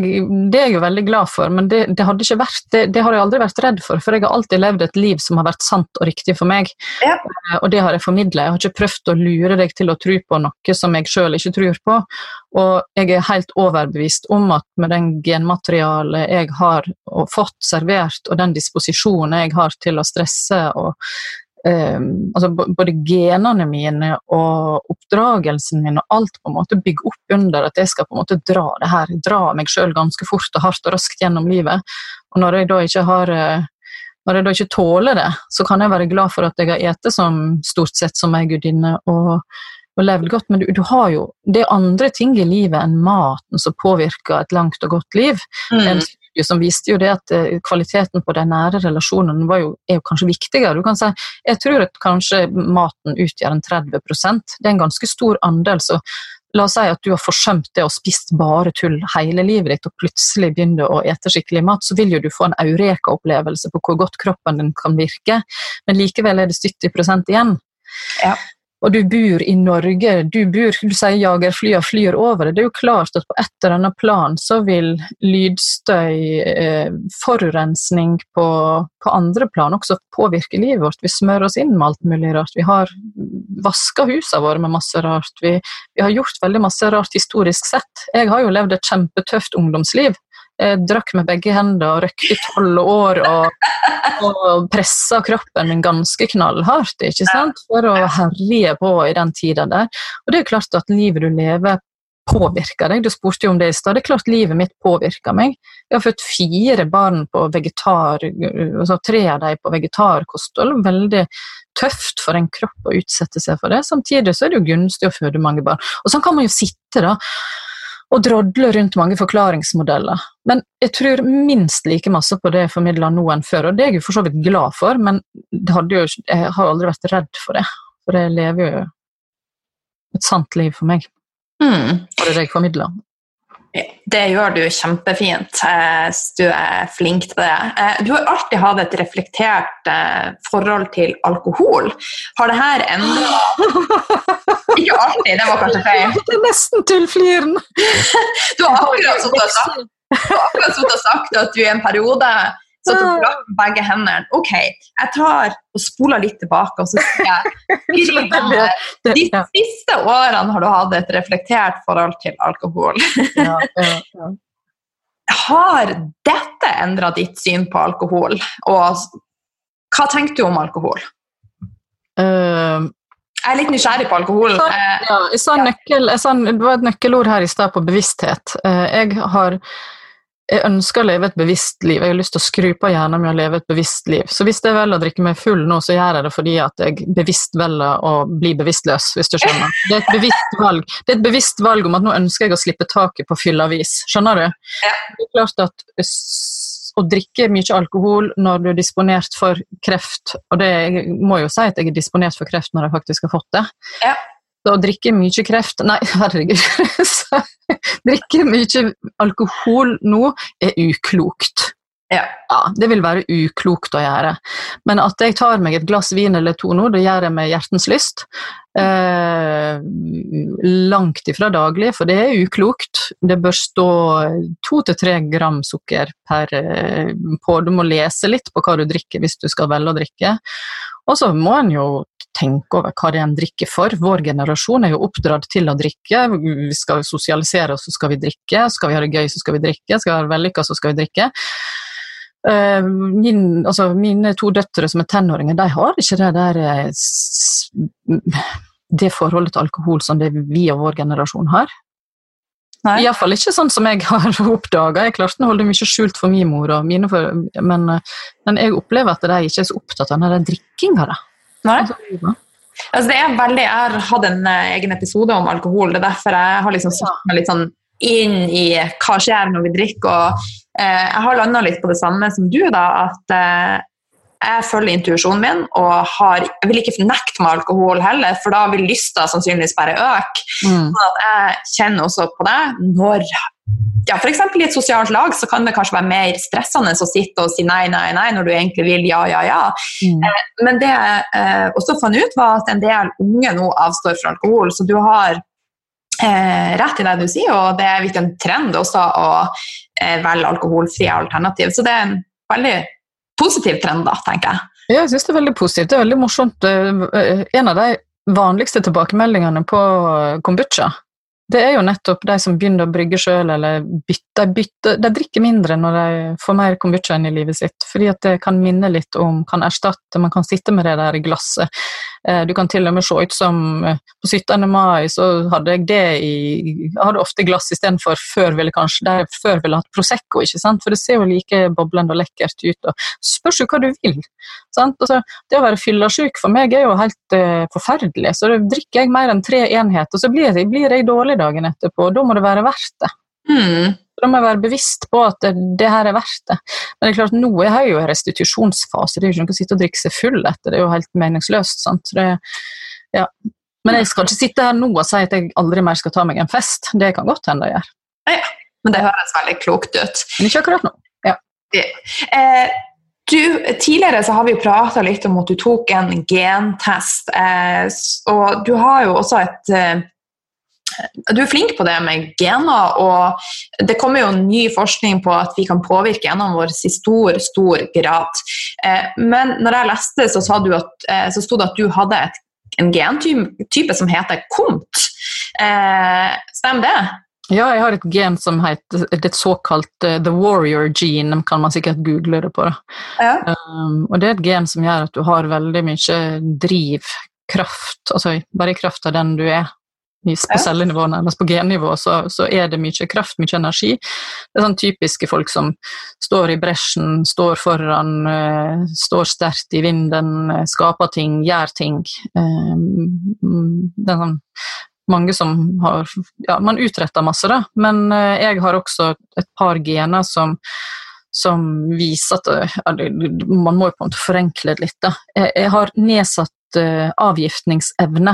[SPEAKER 2] det er jeg jo veldig glad for, men det, det, hadde ikke vært, det, det har jeg aldri vært redd for, for jeg har alltid levd et liv som har vært sant og riktig for meg,
[SPEAKER 1] Ja.
[SPEAKER 2] Eh, og det har jeg formidlet. Jeg har ikke prøvd å lure deg til å tro på noe som jeg selv ikke tror på, og jeg er helt overbevist om at med den genmaterialet jeg har fått servert, og den disposisjonen jeg har til å stresse og eh, altså både genene mine og oppdragelsen min og alt på en måte bygger opp under at jeg skal på en måte dra det her, dra meg sjøl ganske fort og hardt og raskt gjennom livet. Og når jeg da ikke har eh, når jeg da ikke tåler det, så kan jeg være glad for at jeg har ete som stort sett som ei gudinne og, og levd godt, men du, du har jo Det er andre ting i livet enn maten som påvirker et langt og godt liv. En studie som viste jo det at eh, kvaliteten på de nære relasjonene jo, er jo kanskje viktigere. Du kan si, jeg tror at kanskje maten utgjør en 30 Det er en ganske stor andel. så La oss si at du har forsømt det og spist bare tull hele livet ditt, og plutselig begynner å ete skikkelig mat, så vil jo du få en eureka-opplevelse på hvor godt kroppen din kan virke, men likevel er det 70 igjen.
[SPEAKER 1] Ja.
[SPEAKER 2] Og du bor i Norge, du bor, du sier jagerflyene flyr over det. Det er jo klart at på et eller annet plan så vil lydstøy, eh, forurensning på, på andre plan også påvirke livet vårt. Vi smører oss inn med alt mulig rart. Vi har vaska husene våre med masse rart. Vi, vi har gjort veldig masse rart historisk sett. Jeg har jo levd et kjempetøft ungdomsliv. Jeg drakk med begge hender og røkte i tolv år og, og pressa kroppen min ganske knallhardt ikke sant? for å herje på i den tida der. Og det er klart at livet du lever påvirker deg. Du spurte jo om det i stad. Det er klart livet mitt påvirker meg. Jeg har født fire barn på vegetar, altså tre av dem på vegetarkosthold. Veldig tøft for en kropp å utsette seg for det. Samtidig så er det jo gunstig å føde mange barn. Og sånn kan man jo sitte da og drodler rundt mange forklaringsmodeller. Men jeg tror minst like masse på det jeg formidler nå enn før, og det er jeg jo for så vidt glad for, men det jo, jeg har aldri vært redd for det. For jeg lever jo et sant liv for meg,
[SPEAKER 1] Mm.
[SPEAKER 2] og det er det jeg formidler.
[SPEAKER 1] Det gjør du kjempefint. Jeg Du er flink til det. Eh, Du har alltid hatt et reflektert eh, forhold til alkohol. Har det her endra Ikke alltid, det var kanskje feil.
[SPEAKER 2] Det er nesten tullfliren!
[SPEAKER 1] Du har akkurat sittet og sagt at du i en periode satt og brakk med begge hendene. Ok, jeg tar og spoler litt tilbake, og så sier jeg De siste årene har du hatt et reflektert forhold til alkohol. Har dette endra ditt syn på alkohol? Og hva tenker du om alkohol?
[SPEAKER 2] Eh,
[SPEAKER 1] Jeg er litt nysgjerrig på alkohol. Eh,
[SPEAKER 2] Ja, jeg sa nøkkel, jeg sa, det var et nøkkelord her i stad på bevissthet. Eh, Jeg har jeg ønsker å leve et bevisst liv. Jeg har lyst til å skru på hjernen med å leve et bevisst liv. Så hvis jeg velger å drikke meg full nå, så gjør jeg det fordi at jeg bevisst velger å bli bevisstløs, hvis du skjønner. Det er et bevisst valg. Det er et bevisst valg om at nå ønsker jeg å slippe taket på fylleavis. Skjønner du?
[SPEAKER 1] Ja.
[SPEAKER 2] Det er klart at å drikke mye alkohol når du er disponert for kreft, og det jeg må jo si at jeg er disponert for kreft når jeg faktisk har fått det,
[SPEAKER 1] Ja.
[SPEAKER 2] å drikke mye kreft Nei, herregud. Drikke mye alkohol nå er uklokt.
[SPEAKER 1] Ja.
[SPEAKER 2] Ja, det vil være uklokt å gjøre. Men at jeg tar meg et glass vin eller to nå, det gjør jeg med hjertens lyst. Eh, langt ifra daglig, for det er uklokt. det bør stå to til tre gram sukker per eh, på. Du må lese litt på hva du drikker hvis du skal velge å drikke. Og så må en jo tenke over hva det er en drikker for. Vår generasjon er jo oppdratt til å drikke. Vi skal sosialisere oss, så skal vi drikke. Skal vi ha det gøy, så skal vi drikke. Skal vi ha det vellykka, så skal vi drikke. Uh, min, altså, mine to døtre som er tenåringer, de har ikke det der det forholdet til alkohol som det vi og vår generasjon har. Iallfall ikke sånn som jeg har oppdaga. Jeg klarte å holde mye skjult for min mor, og mine for, men, men, jeg opplever at de ikke er så opptatt av den drikkinga.
[SPEAKER 1] Altså, det er veldig, Jeg har hatt en uh, egen episode om alkohol. Det er derfor jeg har liksom satt meg litt sånn inn i hva skjer når vi drikker. og uh, Jeg har landa litt på det samme som du, da, at uh, jeg følger intuisjonen min og har, jeg vil ikke nekte meg alkohol heller, for da vil lysta sannsynligvis bare øke. Mm. Sånn at jeg kjenner også på det når ja, F.eks. i et sosialt lag så kan det kanskje være mer stressende å sitte og si nei, nei, nei når du egentlig vil ja, ja, ja. Mm. Eh, men det jeg eh, også fant ut, var at en del unge nå avstår fra alkohol. Så du har eh, rett i det du sier, og det er virkelig en trend også å eh, velge alkoholfrie alternativ. Så det er en veldig positiv trend, da, tenker jeg.
[SPEAKER 2] Ja, jeg syns det er veldig positivt. Det er veldig morsomt. Eh, en av de vanligste tilbakemeldingene på kombucha det er jo nettopp de som begynner å brygge sjøl, eller bytter, bytter, De drikker mindre når de får mer kombucha inn i livet sitt, fordi at det kan minne litt om, kan erstatte, man kan sitte med det der i glasset. Eh, du kan til og med se ut som eh, På 17. mai så hadde jeg det i Jeg hadde ofte glass istedenfor før ville kanskje der før ville hatt Prosecco, ikke sant? for det ser jo like boblende og lekkert ut. og Spørs jo hva du vil. Altså, det å være fyllesyk for meg er jo helt uh, forferdelig. Så drikker jeg mer enn tre enheter, så blir jeg, blir jeg dårlig dagen etterpå. Da må det være verdt det. Mm. Da må jeg være bevisst på at det, her er verdt det. Men det er klart, nå er jeg jo i restitusjonsfase, det er jo ikke noe å sitte og drikke seg full etter, det er jo helt meningsløst. sant? Det, ja. Men jeg skal ikke sitte her nå og si at jeg aldri mer skal ta meg en fest. Det kan godt hende jeg gjør.
[SPEAKER 1] Ja, men det høres veldig klokt ut.
[SPEAKER 2] Men ikke akkurat nå. Ja.
[SPEAKER 1] Eh, du, tidligere så har vi prata litt om at du tok en gentest, eh, og du har jo også et eh, du er flink på det med gener, og det kommer jo ny forskning på at vi kan påvirke genene våre i stor, stor grad. Eh, men når jeg leste, så, eh, så sto det at du hadde et, en gentype som heter KOMT. Eh, stemmer det?
[SPEAKER 2] Ja, jeg har et gen som heter et såkalt uh, the warrior gene, kan man sikkert google det på. Ja. Um, og det er et gen som gjør at du har veldig mye driv, kraft, altså bare i kraft av den du er på cellenivå, nærmest på gennivå, så, så, er det mye kraft, mye energi. Det er sånn typiske folk som står i bresjen, står foran, uh, står sterkt i vinden, uh, skaper ting, gjør ting. Uh, det er sånn mange som har Ja, man utretter masse, da, men jeg har også et par gener som som viser at Man må jo på en måte forenkle det litt. Da. Jeg, jeg har nedsatt avgiftningsevne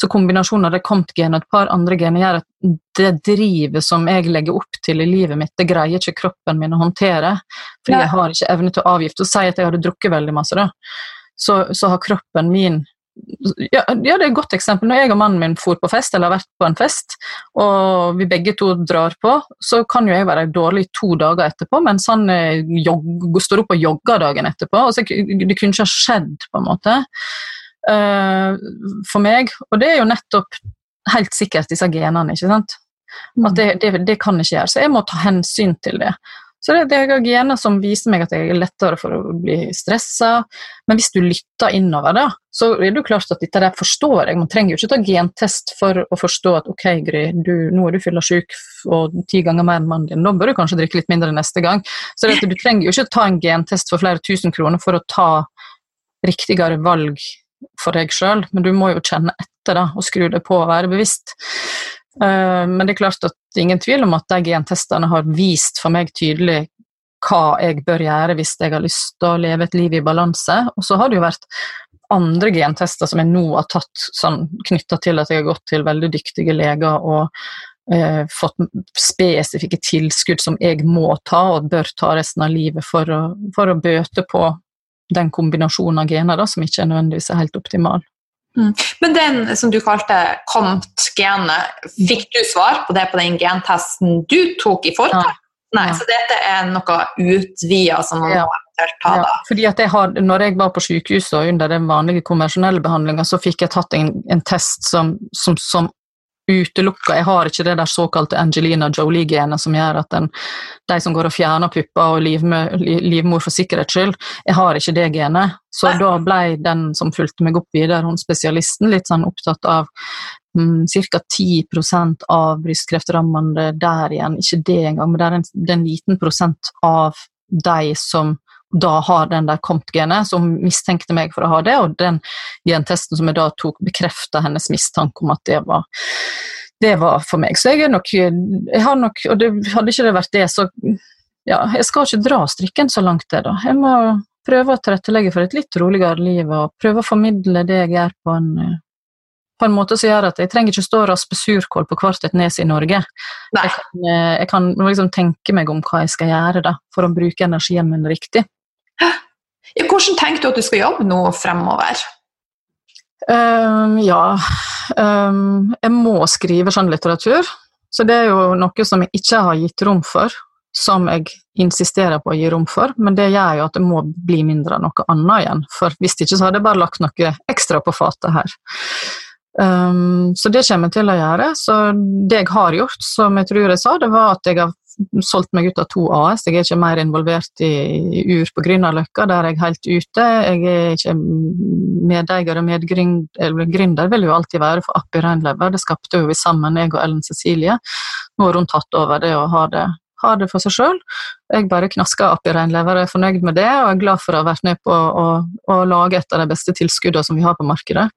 [SPEAKER 2] så kombinasjonen av det KOMT-genet og et par andre gener gjør at det drivet som jeg legger opp til i livet mitt, det greier ikke kroppen min å håndtere. Fordi jeg har ikke evne til å avgifte. Og si at jeg hadde drukket veldig masse, da, så, så har kroppen min ja, ja, det er et godt eksempel. Når jeg og mannen min for på fest, eller har vært på en fest, og vi begge to drar på, så kan jo jeg være dårlig to dager etterpå, mens han jogger, står opp og jogger dagen etterpå. Altså, det kunne ikke ha skjedd, på en måte for meg. Og det er jo nettopp helt sikkert disse genene, ikke sant. At mm. det, det, det, kan ikke gjøre. Så jeg må ta hensyn til det. Så det, det er gener som viser meg at jeg er lettere for å bli stressa. Men hvis du lytter innover, da, så er det jo klart at dette der forstår jeg. Man trenger jo ikke ta gentest for å forstå at ok, Gry, du, nå er du fyllesyk og ti ganger mer enn mannen din. Da bør du kanskje drikke litt mindre neste gang. Så det, du trenger jo ikke ta en gentest for flere tusen kroner for å ta riktigere valg for deg sjøl, men du må jo kjenne etter da, og skru det på og være bevisst. Uh, men det er klart at det er ingen tvil om at de gentestene har vist for meg tydelig hva jeg bør gjøre hvis jeg har lyst til å leve et liv i balanse. Og så har det jo vært andre gentester som jeg nå har tatt sånn, knytta til at jeg har gått til veldig dyktige leger og eh, fått spesifikke tilskudd som jeg må ta og bør ta resten av livet for å, for å bøte på den kombinasjonen av gener da, som ikke nødvendigvis er helt optimal.
[SPEAKER 1] Mm. Men den som du kalte COMT-genet, fikk du svar på det på den gentesten du tok i forkant? Nei, så dette er noe utvida som man ja. eventuelt ta da? Ja,
[SPEAKER 2] fordi at jeg har, når jeg var på sykehuset og under den vanlige konvensjonelle behandlinga, så fikk jeg tatt en, en test som, som, som utelukka Jeg har ikke det der såkalte Angelina Jolie-genet som gjør at den, de som går og fjerner pupper og livmor, livmor for sikkerhets skyld, jeg har ikke det genet. Så Nei. da ble den som fulgte meg opp videre, hun spesialisten, litt sånn opptatt av mm, ca. 10 av brystkreftrammede der igjen. Ikke det engang, men det er en, det er en liten prosent av de som da har den der COMT-genet, som mistenkte meg for å ha det, og den gentesten som jeg da tok, bekrefta hennes mistanke om at det var, det var for meg. Så jeg er nok, jeg har nok Og det, hadde ikke det vært det, så ja, jeg skal ikke dra strikken så langt, det, da. Jeg må prøve å tilrettelegge for et litt roligere liv, og prøve å formidle det jeg gjør på en på en måte som gjør at jeg trenger ikke stå og raspe surkål på hvert et nes i Norge. Jeg kan, jeg kan, liksom tenke meg om hva jeg skal gjøre da, for å bruke energien min riktig.
[SPEAKER 1] Ja, hvordan tenker du at du skal jobbe nå fremover?
[SPEAKER 2] Um, ja um, Jeg må skrive sånn litteratur. Så det er jo noe som jeg ikke har gitt rom for, som jeg insisterer på å gi rom for. Men det gjør jo at det må bli mindre av noe annet igjen. For hvis ikke så hadde jeg bare lagt noe ekstra på fatet her. Um, så det kommer jeg til å gjøre. Så det jeg har gjort, som jeg tror jeg sa, det var at jeg har solgt meg ut av to AS. Jeg er ikke mer involvert i, UR på Grünerløkka, der er jeg helt ute. Jeg er ikke medeier og medgründer, vil jo alltid være for Appi Reinlever. Det skapte jo vi sammen, jeg og Ellen Cecilie. Nå har hun tatt over det og har det, har det for seg sjøl. Jeg bare knasker Appi Reinlever og er fornøyd med det, og er glad for å ha vært med på å, å lage et av de beste tilskuddene som vi har på markedet.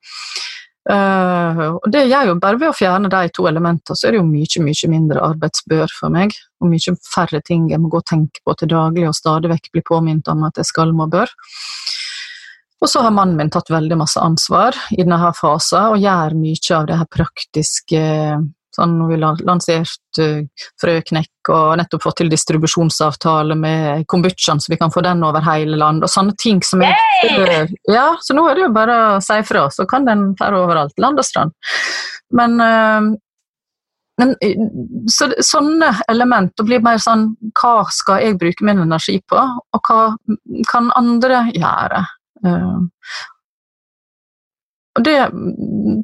[SPEAKER 2] Uh, og det gjør jo bare ved å fjerne de to elementene, så er det jo mye mye mindre arbeidsbør for meg. Og mye færre ting jeg må gå og tenke på til daglig og stadig vekk bli påminnet om at jeg skal må bør. Og så har mannen min tatt veldig masse ansvar i denne fasen og gjør mye av det her praktiske Sånn, vi har lansert uh, frøknekk og nettopp fått til distribusjonsavtale med kombuchaen, så vi kan få den over hele landet, og sånne ting som er
[SPEAKER 1] hey!
[SPEAKER 2] Ja, så nå er det jo bare å si fra, så kan den fære overalt, land og strand. Men, uh, men så, sånne elementer blir mer sånn Hva skal jeg bruke min energi på, og hva kan andre gjøre? Uh, og det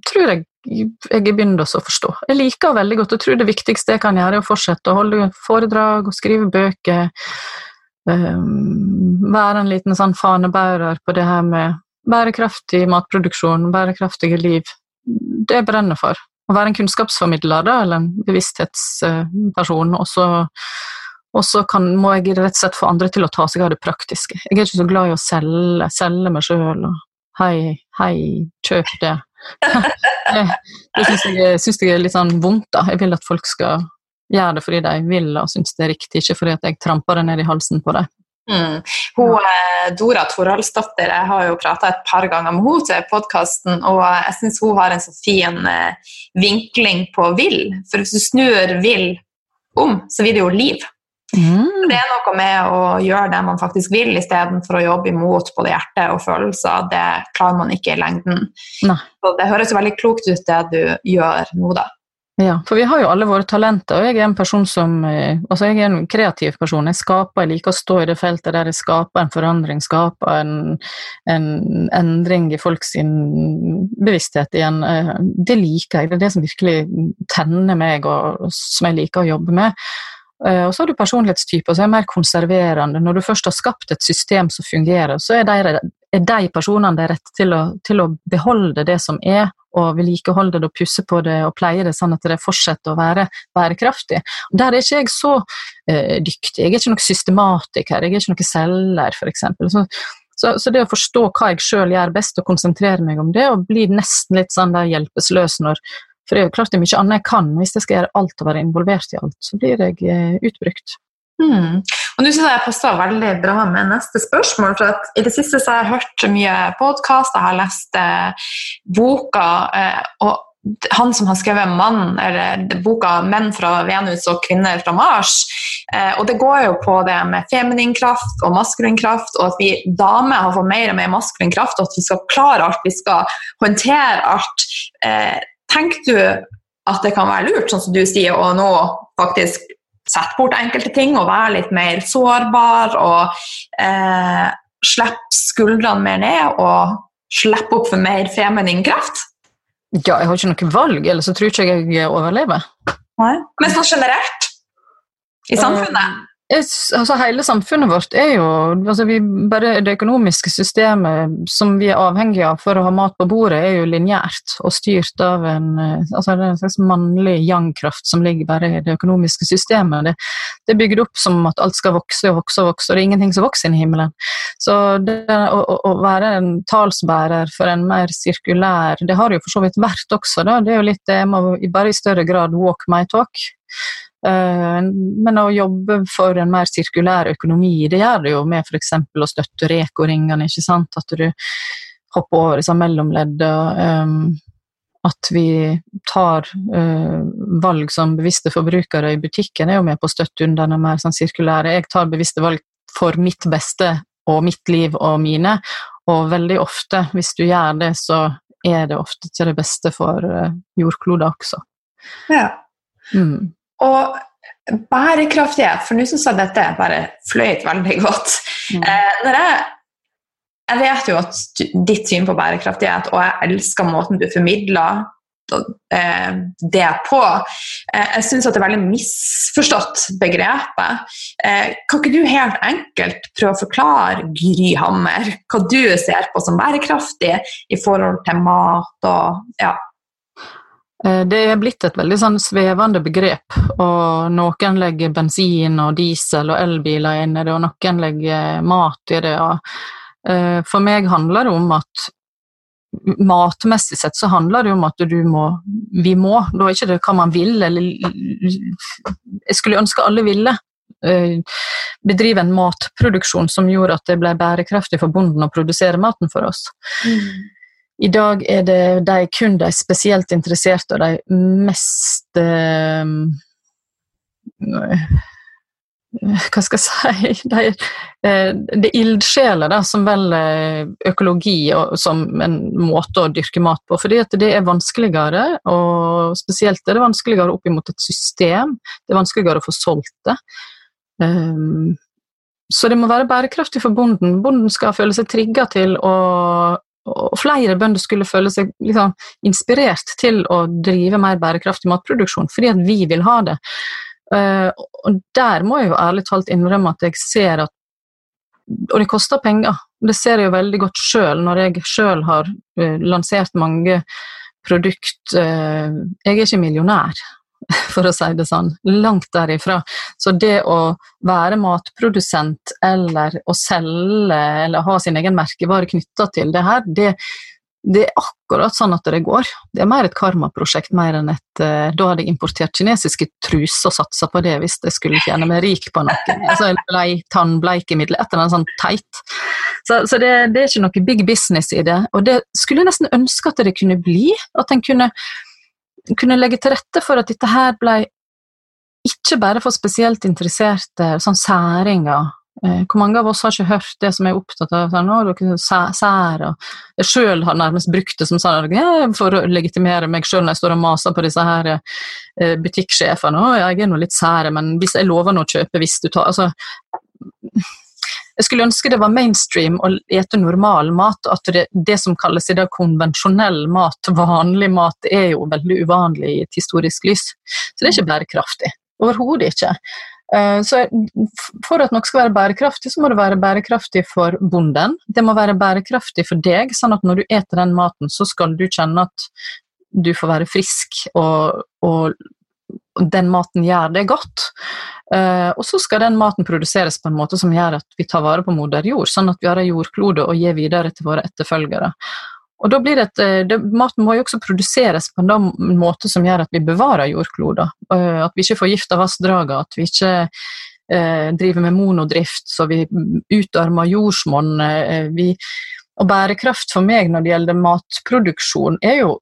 [SPEAKER 2] tror jeg jeg begynner å forstå. Jeg liker veldig godt og tror det viktigste jeg kan gjøre, er å fortsette å holde foredrag og skrive bøker. Um, være en liten sånn fanebærer på det her med bærekraftig matproduksjon, bærekraftige liv. Det jeg brenner for. Å være en kunnskapsformidler da, eller en bevissthetsperson. Og så, må jeg rett og slett få andre til å ta seg av det praktiske. Jeg er ikke så glad i å selge, selge meg sjøl og hei, hei, kjøp det det det syns jeg, synes jeg er litt sånn vondt. da. Jeg vil at folk skal gjøre det fordi de vil og syns det er riktig, ikke fordi at jeg tramper det ned i halsen på dem.
[SPEAKER 1] Mm. Hun, eh, Dora Toralsdatter, jeg har jo prata et par ganger med henne til podkasten, og jeg syns hun har en så fin eh, vinkling på vil. For hvis du snur vil om, så blir det jo liv. Mm. Det er noe med å gjøre det man faktisk vil, istedenfor å jobbe imot både hjerte og følelser. Det klarer man ikke i lengden. Så det høres jo veldig klokt ut, det du gjør nå, da.
[SPEAKER 2] Ja, for vi har jo alle våre talenter, og jeg er en person som eh, Altså, jeg er en kreativ person. Jeg skaper, jeg liker å stå i det feltet der jeg skaper en forandring, skaper en, en endring i folks bevissthet igjen. Eh, det liker jeg. Det er det som virkelig tenner meg, og som jeg liker å jobbe med. Eh, og så har du personlighetstyper som er mer konserverende. Når du først har skapt et system som fungerer, så er de, er de personene de rett til å, til å beholde det som er, og vedlikeholde det og pusse på det og pleie det sånn at det fortsetter å være bærekraftig. Der er ikke jeg så eh, dyktig. Jeg er ikke noen systematiker, jeg er ikke noen selger, f.eks. Så, så, så, det å forstå hva jeg sjøl gjør best, og konsentrere meg om det, og bli nesten litt sånn der hjelpeløs når for det er jo klart det er mye annet jeg kan, hvis jeg skal gjøre alt og være involvert i alt, så blir jeg eh, utbrukt.
[SPEAKER 1] Hmm. Og nå synes jeg jeg passer veldig bra med neste spørsmål. for at I det siste så har jeg hørt mye podkast, jeg har lest eh, boka, eh, og han som har skrevet mann, eller boka 'Menn fra Venus og kvinner fra Mars'. Eh, og det går jo på det med feminin kraft og maskulin kraft, og at vi damer har fått mer og mer maskulin kraft, og at vi skal klare alt, vi skal håndtere alt. Eh, tenker du at det kan være lurt, sånn som du sier, å nå faktisk sette bort enkelte ting og være litt mer sårbar og eh, slippe skuldrene mer ned og slippe opp for mer feminin kraft?
[SPEAKER 2] Ja, jeg har ikke noe valg, ellers så tror ikke jeg overlever.
[SPEAKER 1] Nei. Men sånn generelt i samfunnet?
[SPEAKER 2] Altså Hele samfunnet vårt er jo altså vi, bare Det økonomiske systemet som vi er avhengige av for å ha mat på bordet, er jo lineært og styrt av en, eh, altså en slags mannlig yang-kraft som ligger bare i det økonomiske systemet. Det, det, er bygd opp som at alt skal vokse og vokse og vokse, og det er ingenting som vokser inn i himmelen. Så det å, å, være en talsbærer for en mer sirkulær Det har det jo for så vidt vært også, da. Det er jo litt det med bare i større grad walk my talk. Eh, men å jobbe for en mer sirkulær økonomi, det gjør det jo med f.eks. å støtte Reko-ringene, ikke sant? At du hopper over disse mellomleddene. Um, at vi tar uh, valg som bevisste forbrukere i butikken, er jo med på å støtte under den mer sånn sirkulære. Jeg tar bevisste valg for mitt beste og mitt liv og mine, og veldig ofte, hvis du gjør det, så er det ofte til det beste for jordkloden også.
[SPEAKER 1] Ja. Mm. Og bærekraftighet, for nå syns jeg dette bare fløyt veldig godt. Mm. Eh, jeg, jeg, vet jo at ditt syn på bærekraftighet, og jeg elsker måten du formidler eh, det på. Eh, jeg syns det er veldig misforstått begrepet. Eh, kan ikke du helt enkelt prøve å forklare Gry Hammer hva du ser på som bærekraftig i forhold til mat og ja,
[SPEAKER 2] det er blitt et veldig sånn svevende begrep, og noen legger bensin og diesel og elbiler inn i det, og noen legger mat i det. Eh, for meg handler det om at matmessig sett så handler det om at du må Vi må, da er ikke det hva man vil, eller Jeg skulle ønske alle ville eh, bedrive en matproduksjon som gjorde at det ble bærekraftig for bonden å produsere maten for oss. Mm. I dag er det de, kun de spesielt interesserte og de mest eh, hva skal jeg si eh, Det er ildsjeler som velger økologi som en måte å dyrke mat på. Fordi det er vanskeligere, og spesielt er det vanskeligere opp mot et system. Det er vanskeligere å få solgt det. Um, så det må være bærekraftig for bonden. Bonden skal føle seg trigga til å og flere bønder skulle føle seg liksom, inspirert til å drive mer bærekraftig matproduksjon, fordi at vi vil ha det. Uh, og der må jeg jo ærlig talt innrømme at jeg ser at Og det koster penger. Det ser jeg jo veldig godt sjøl, når jeg sjøl har uh, lansert mange produkt uh, Jeg er ikke millionær, for å si det sånn. Langt derifra. Så det å være matprodusent eller å selge eller ha sin egen merkevare knytta til det her, det, det, er akkurat sånn at det går. Det er mer et karmaprosjekt mer enn et uh, Da hadde jeg importert kinesiske truser og satsa på det hvis jeg skulle tjene meg rik på noe. Altså blei, tannbleikemiddel, et eller annet sånt teit. Så, så det, det, er ikke noe big business i det. Og det skulle jeg nesten ønske at det kunne bli. At en kunne kunne legge til rette for at dette her ble ikke bare for spesielt interesserte, sånn særinger. Eh, hvor mange av oss har ikke hørt det som er opptatt av sånn, dere sær, og Jeg sjøl har nærmest brukt det som sånn, for å legitimere meg sjøl når jeg står og maser på disse her eh, butikksjefene. Å, jeg er nå litt sær, men hvis jeg lover nå å kjøpe hvis du tar altså, jeg skulle ønske det var mainstream å ete normal mat. At det, det som kalles i dag konvensjonell mat, vanlig mat, er jo veldig uvanlig i et historisk lys. Så det er ikke bærekraftig. Overhodet ikke. Eh, så For at noe skal være bærekraftig, så må det være bærekraftig for bonden. Det må være bærekraftig for deg, sånn at når du eter den maten, så skal du kjenne at du får være frisk og, og den maten gjør det godt. Uh, og så skal den maten produseres på en måte som gjør at vi tar vare på moder jord, sånn at vi har en jordklode å gi videre til våre etterfølgere. Og da blir det, et, eh, det, Maten må jo også produseres på en måte som gjør at vi bevarer jordkloda. Uh, at vi ikke forgifter vassdragene, at vi ikke eh, driver med monodrift så vi utarmer jordsmonn. og bærekraft for meg når det gjelder matproduksjon, er jo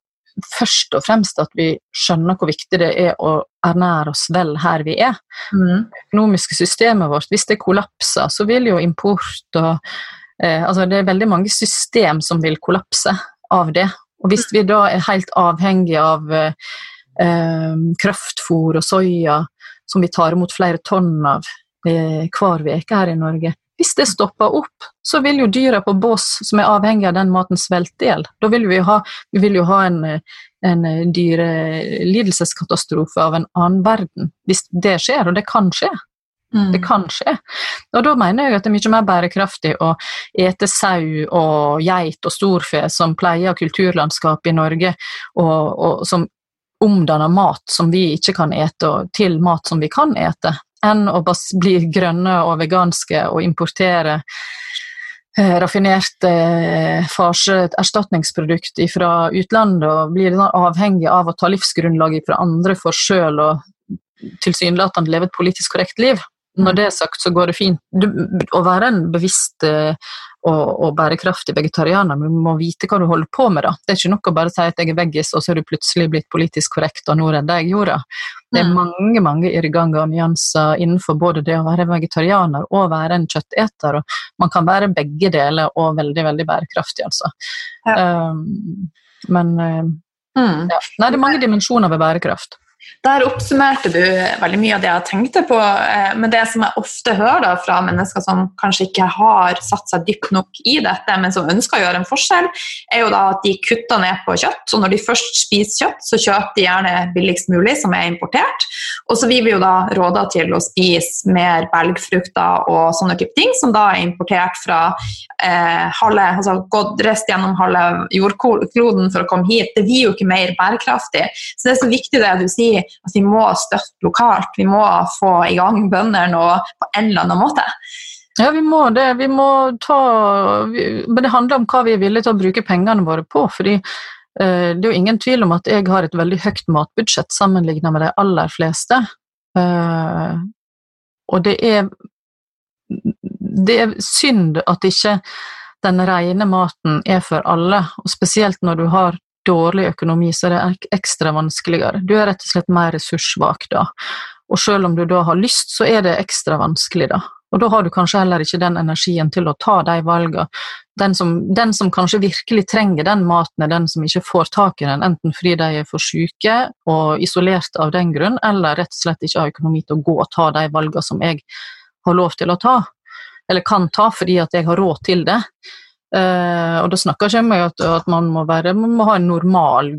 [SPEAKER 2] først og fremst at vi skjønner hvor viktig det er å ernære oss vel her vi er.
[SPEAKER 1] Mm.
[SPEAKER 2] Det økonomiske systemet vårt, hvis det kollapser, så vil jo import og eh, Altså det er veldig mange system som vil kollapse av det. Og hvis vi da er helt avhengig av eh, eh kraftfôr og soya, som vi tar imot flere tonn av eh, hver uke her i Norge, hvis det stopper opp, så vil jo dyra på bås som er avhengig av den maten, svelte i hjel. Da vil vi, ha, vi vil jo ha en, en dyrelidelseskatastrofe av en annen verden hvis det skjer, og det kan skje.
[SPEAKER 1] Mm.
[SPEAKER 2] Det kan skje. Og da mener jeg at det er mye mer bærekraftig å ete sau og geit og storfe som pleier kulturlandskapet i Norge, og, og som omdanner mat som vi ikke kan ete, til mat som vi kan ete enn å bli grønne og veganske og importere eh, raffinerte eh, farseerstatningsprodukt fra utlandet og blir avhengig av å ta livsgrunnlaget fra andre for sjøl å tilsynelatende leve et politisk korrekt liv. Når det er sagt, så går det fint. Du, å være en bevisst eh, og, og, bærekraftig vegetarianer, men du må vite hva du holder på med. da. Det er ikke nok å bare si at jeg er veggis, og så er du plutselig blitt politisk korrekt, og nå redder jeg jorda. Det er mm. mange mange irrganger og nyanser innenfor både det å være vegetarianer og være en kjøtteter. og Man kan være begge deler og veldig, veldig bærekraftig, altså. Ja. Um, men uh, mm. ja. Nei, det er mange dimensjoner ved bærekraft.
[SPEAKER 1] Der oppsummerte du veldig mye av det jeg tenkte på. Eh, men det som jeg ofte hører fra mennesker som kanskje ikke har satt seg dypt nok i dette, men som ønsker å gjøre en forskjell, er jo da at de kutter ned på kjøtt. Så når de først spiser kjøtt, så kjøper de gjerne billigst mulig, som er importert. Og så vil vi jo da råde til å spise mer belgfrukter og sånne type ting, som da er importert fra eh, halve, altså gått rest gjennom halve jordkloden for å komme hit. Det blir jo ikke mer bærekraftig. Så det er så viktig det du sier at vi må støtte lokalt. Vi må få i gang bøndene på en eller annen måte.
[SPEAKER 2] Ja, vi må det. Vi må ta Men det handler om hva vi er villige til å bruke pengene våre på. fordi eh, det er jo ingen tvil om at jeg har et veldig høyt matbudsjett sammenlignet med de aller fleste. Eh, og det er Det er synd at ikke den rene maten er for alle, og spesielt når du har dårlig økonomi, så er det ekstra vanskeligere. Du er rett og slett mer ressurssvak da. Og selv om du da har lyst, så er det ekstra vanskelig, da. Og da har du kanskje heller ikke den energien til å ta de valgene. Den som, den som kanskje virkelig trenger den maten, er den som ikke får tak i den, enten fordi de er for syke og isolert av den grunn, eller rett og slett ikke har økonomi til å gå og ta de valgene som jeg har lov til å ta, eller kan ta fordi at jeg har råd til det. Uh, og da snakker ikke om at, at man, må være, man, må ha en normal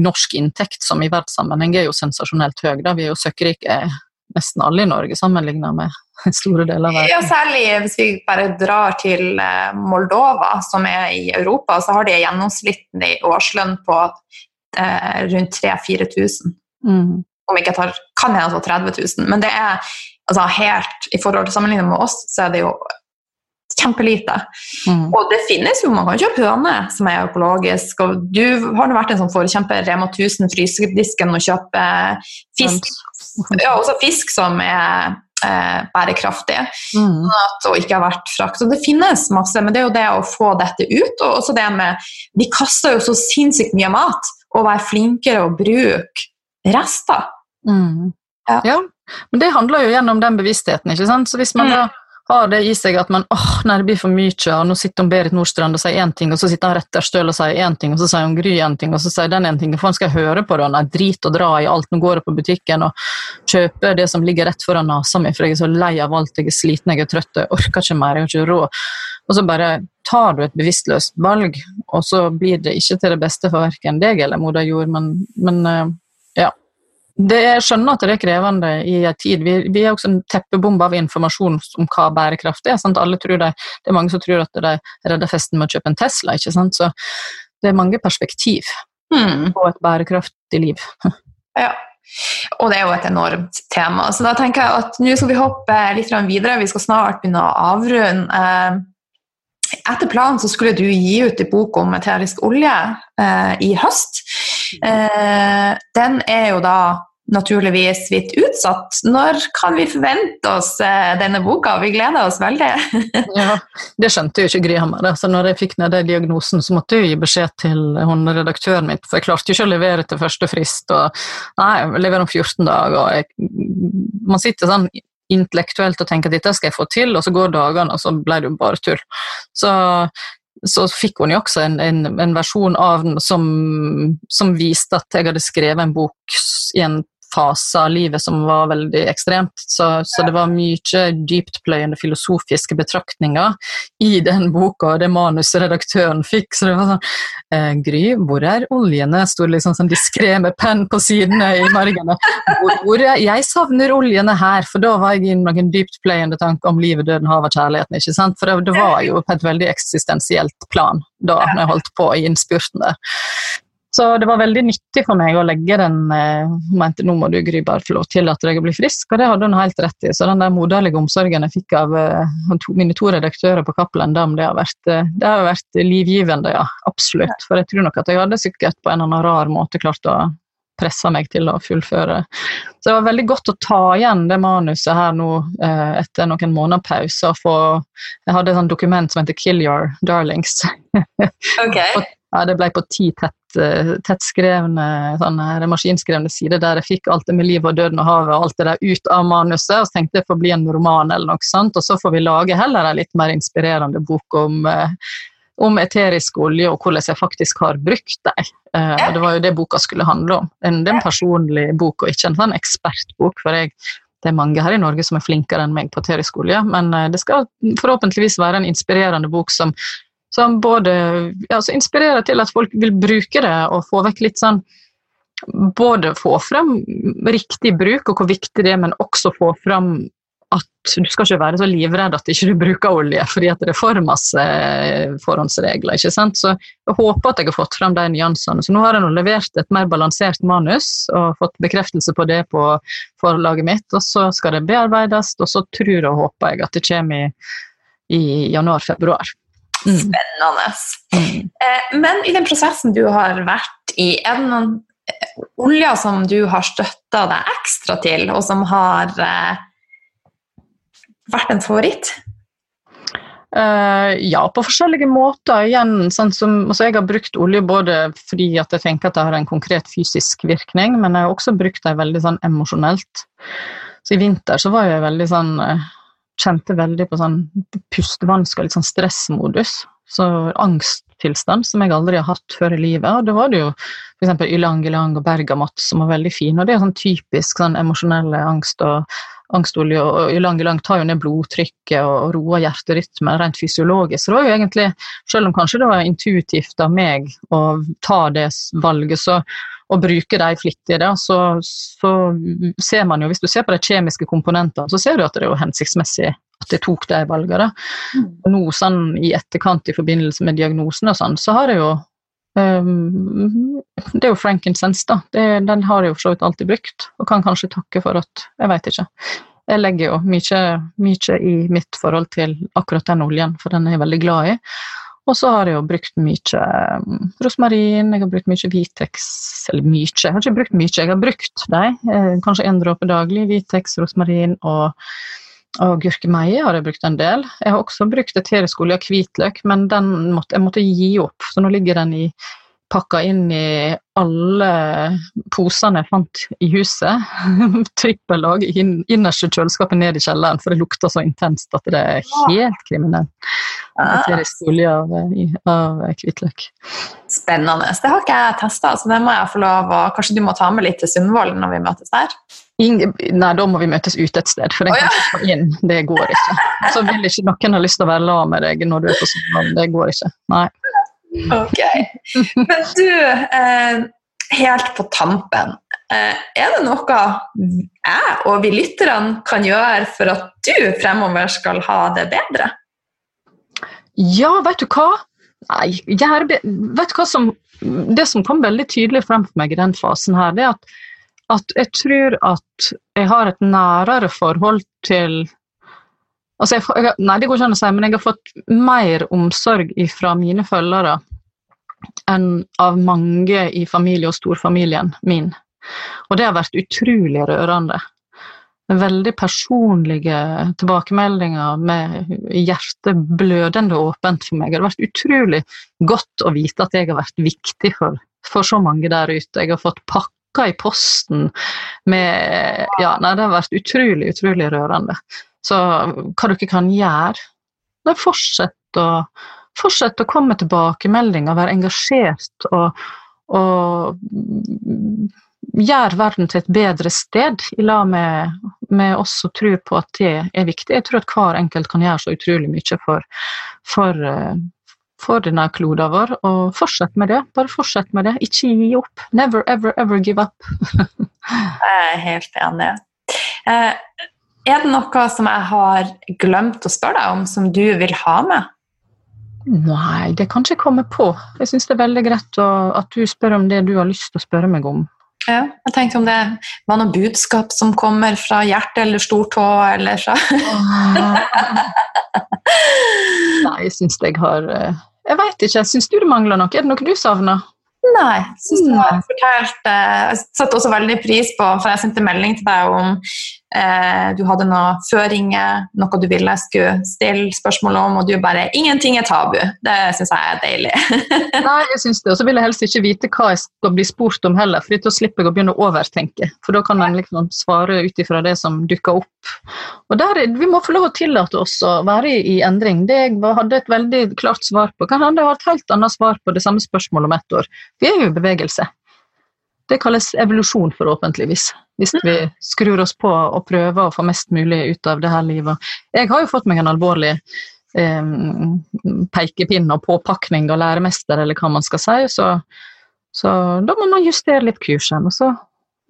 [SPEAKER 2] norsk inntekt, som i verdenssammenheng er jo sensasjonelt høy. Da. Vi er jo søkkrike nesten alle i Norge sammenlignet med store deler av verden.
[SPEAKER 1] Ja, særlig hvis vi bare drar til eh, Moldova, som er i Europa, så har de gjennomsnittlig årslønn på eh, rundt 3000-4000. Mm. Om ikke jeg tar, kan hende altså 30 000, men det er altså helt I forhold til sammenlignet med oss, så er det jo kjempelite. Mm. Og det finnes jo, man kan kjøpe høne som er økologisk. og Du har nå vært en sånn forkjemper Rema 1000 frysedisken og kjøpe fisk. Ja, også fisk som er eh, bærekraftig mm. og ikke har vært frakt. Så det finnes masse, men det er jo det å få dette ut. Og også det med Vi kaster jo så sinnssykt mye mat, og være flinkere å bruke rester.
[SPEAKER 2] Mm. Ja. ja. men det handler jo gjennom den bevisstheten, ikke sant. Så hvis man mm. da har det i seg at man åh, nei, det blir for mye, og nå sitter hun Berit Nordstrand og sier én ting, og så sitter han Retter Støl og sier én ting, og så sier hun Gry én ting, og så sier den én ting. Hvorfor skal jeg høre på det? Nei, drit og dra i alt. Nå går jeg på butikken og kjøper det som ligger rett foran nesa mi, for jeg er så lei av alt, jeg er sliten, jeg er trøtt, jeg orker ikke mer, jeg har ikke råd. Og så bare tar du et bevisstløst valg, og så blir det ikke til det beste for verken deg eller moder jord, men, men eh. Det, jeg skjønner at det er krevende i en tid. Vi, vi, er også en teppebombe av informasjon om hva bærekraft er. Sant? Alle tror de, det er mange som tror at de redder festen med å kjøpe en Tesla. ikke sant? Så det er mange perspektiv mm. på et bærekraftig liv.
[SPEAKER 1] ja. Og det er jo et enormt tema. Så da tenker jeg at nå skal vi hoppe litt videre. Vi skal snart begynne å avrunde. Eh, etter planen så skulle du gi ut en bok om eterisk olje eh, i høst. Eh, den er jo da naturligvis litt utsatt. Når kan vi forvente oss eh, denne boka? Vi gleder oss veldig.
[SPEAKER 2] ja, Det skjønte jo ikke Grihammer. Så når jeg fikk ned den diagnosen, så måtte jeg gi beskjed til hun, redaktøren min, for jeg klarte jo ikke å levere til første frist. og Nei, jeg leverer om 14 dager. jeg, Man sitter sånn intellektuelt og tenker at dette skal jeg få til, og så går dagene, og så ble det jo bare tull. Så så fikk hun jo også en, en, en versjon av den som, som, viste at jeg hadde skrevet en bok i en fase av livet som var veldig ekstremt. Så, så det var mye dyptpløyende filosofiske betraktninger i den boka og det manuset redaktøren fikk. Så det var sånn eh, Gry, hvor er oljene? sto liksom sånn diskré med penn på sidene i margene. Hvor, hvor er, jeg savner oljene her, for da var jeg i noen dyptpløyende tanke om livet, døden, havet, kjærligheten. ikke sant? For det, det var jo på et veldig eksistensielt plan da når jeg holdt på i innspurten der. Så det var veldig nyttig for meg å legge den eh, Hun mente nå må du Gry bare få lov til at jeg blir frisk, og det hadde hun helt rett i. Så den der moderlige omsorgen jeg fikk av uh, mine to redaktører på Cappelen Dam, det har, vært, uh, det har vært livgivende, ja. Absolutt. For jeg tror nok at jeg hadde sikkert på en eller annen rar måte klart å presse meg til å fullføre. Så det var veldig godt å ta igjen det manuset her nå etter noen måneder pause. og få, Jeg hadde et sånt dokument som heter 'Kill Your Darlings'.
[SPEAKER 1] okay.
[SPEAKER 2] og, ja, det ble på ti tett Eh, tettskrevne sånne maskinskrevne sider der jeg fikk alt det med liv og døden og havet og alt det der ut av manuset, og så tenkte jeg får bli en roman eller noe sånt, og så får vi lage heller en litt mer inspirerende bok om eh, om eterisk olje og hvordan jeg faktisk har brukt dem. Og det var jo det boka skulle handle om. En, det er en personlig bok og ikke en sånn ekspertbok. for jeg, det er mange her i Norge som er flinkere enn meg på eterisk olje, men det skal forhåpentligvis være en inspirerende bok som som både ja, inspirerer til at folk vil bruke det, og få vekk litt sånn Både få frem riktig bruk og hvor viktig det er, men også få frem at du skal ikke være så livredd at ikke du ikke bruker olje, fordi at det er for masse forhåndsregler. ikke sant? Så jeg håper at jeg har fått frem de nyansene. Så nå har jeg nå levert et mer balansert manus og fått bekreftelse på det på forlaget mitt, og så skal det bearbeides, og så tror og håper jeg at det kommer i, i januar-februar.
[SPEAKER 1] Mm. Spennende. Mm. Eh, men i den prosessen du har vært i, er det noen eh, oljer som du har støtta deg ekstra til, og som har eh, vært en favoritt?
[SPEAKER 2] Uh, ja, på forskjellige måter. Igjen, sånn som, altså jeg har brukt olje både fordi at jeg tenker at det har en konkret fysisk virkning, men jeg har også brukt det veldig sånn emosjonelt. Så i vinter så var jeg veldig sånn uh, kjente veldig på sånn pustevansker litt sånn stressmodus. Så angsttilstand som jeg aldri har hatt før i livet. Og da var det jo f.eks. ylang ylang og bergamott som var veldig fine. Og det er sånn typisk sånn emosjonelle angst og angstolje. Og ylang ylang tar jo ned blodtrykket og roer hjerterytmen rent fysiologisk. Så det var jo egentlig, selv om kanskje det var intuitivt av meg å ta det valget, så og bruke de flittig, da, så, så, ser man jo, hvis du ser på de kjemiske komponentene, så ser du at det er jo hensiktsmessig at jeg tok de valgene. Mm. Nå sånn i etterkant i forbindelse med diagnosen og sånn, så har jeg jo um, Det er jo frankincense, da. Det, den har jeg jo for så vidt alltid brukt, og kan kanskje takke for at Jeg veit ikke. Jeg legger jo mye, mye i mitt forhold til akkurat den oljen, for den er jeg veldig glad i. Og så har jeg jo brukt mye um, rosmarin, jeg har brukt mye Vitex Eller mye, jeg har ikke brukt mye, jeg har brukt dem. Eh, kanskje én dråpe daglig. Vitex, rosmarin og, og gurkemeie har jeg brukt en del. Jeg har også brukt eterisk olje av hvitløk, men den måtte, jeg måtte gi opp, så nå ligger den i pakka inn i alle posene jeg fant i huset. Trippellag innerste kjøleskapet ned i kjelleren, for det lukter så intenst at det er helt kriminelt. Eterisk olje av, av hvitløk.
[SPEAKER 1] Spennende. Det har ikke jeg testa, så det må jeg få lov å Kanskje du må ta med litt til Sundvolden når vi møtes der?
[SPEAKER 2] Inge, nei, da må vi møtes ute et sted, for den kan ikke gå inn. Det går ikke. Så vil ikke noen ha lyst til å være la med deg når du er på Sundvolden. Det går ikke. Nei.
[SPEAKER 1] Ok. Men du, eh, helt på tampen. Eh, er det noe jeg og vi lytterne kan gjøre for at du fremover skal ha det bedre?
[SPEAKER 2] Ja, vet du hva? Nei, vet du hva som, det som kom veldig tydelig frem for meg i den fasen, her, det er at, at jeg tror at jeg har et nærere forhold til Altså jeg, jeg, nei, det går ikke an å si, men jeg har fått mer omsorg fra mine følgere enn av mange i familie- og storfamilien min. Og det har vært utrolig rørende. Veldig personlige tilbakemeldinger med hjertet blødende åpent for meg. Det har vært utrolig godt å vite at jeg har vært viktig for, for så mange der ute. Jeg har fått pakka i posten med Ja, nei, det har vært utrolig, utrolig rørende. Så hva dere kan gjøre, det er fortsett å Fortsett å komme med tilbakemeldinger, være engasjert og, og gjøre verden til et bedre sted, i lag med, med oss som tror på at det er viktig. Jeg tror at hver enkelt kan gjøre så utrolig mye for, for, for denne kloden vår, og fortsett med det. Bare fortsett med det. Ikke gi opp. Never, ever, ever give up.
[SPEAKER 1] jeg er helt enig. Eh, er det noe som jeg har glemt å spørre deg om, som du vil ha med?
[SPEAKER 2] Nei, det kan ikke komme på. Jeg syns det er veldig greit å, at du spør om det du har lyst til å spørre meg om.
[SPEAKER 1] Ja, jeg tenkte om det var noe budskap som kommer fra hjertet eller stortå eller fra
[SPEAKER 2] Nei, jeg syns jeg har eh, Jeg veit ikke. Syns du det mangler noe? Er det noe du savner?
[SPEAKER 1] Nei. Synes du har fortalt, eh, jeg setter også veldig pris på, for jeg sendte melding til deg om eh, du hadde noen føringer, noe du ville skulle stille spørsmål om, og du bare 'Ingenting er tabu'. Det syns jeg er deilig.
[SPEAKER 2] Nei, jeg syns det. Og så vil jeg helst ikke vite hva jeg skal bli spurt om heller, for da slipper jeg å begynne å overtenke. For da kan en liksom svare ut ifra det som dukker opp. Og der, Vi må få lov å tillate oss å være i, i endring. Det jeg hadde et veldig klart svar på, kan hende jeg har et helt annet svar på det samme spørsmålet om ett år. Vi er jo i bevegelse. Det kalles evolusjon, forhåpentligvis, hvis vi skrur oss på og prøver å få mest mulig ut av det her livet. Jeg har jo fått meg en alvorlig eh, pekepinn og påpakning og læremester, eller hva man skal si, så, så da må man justere litt kursen. og så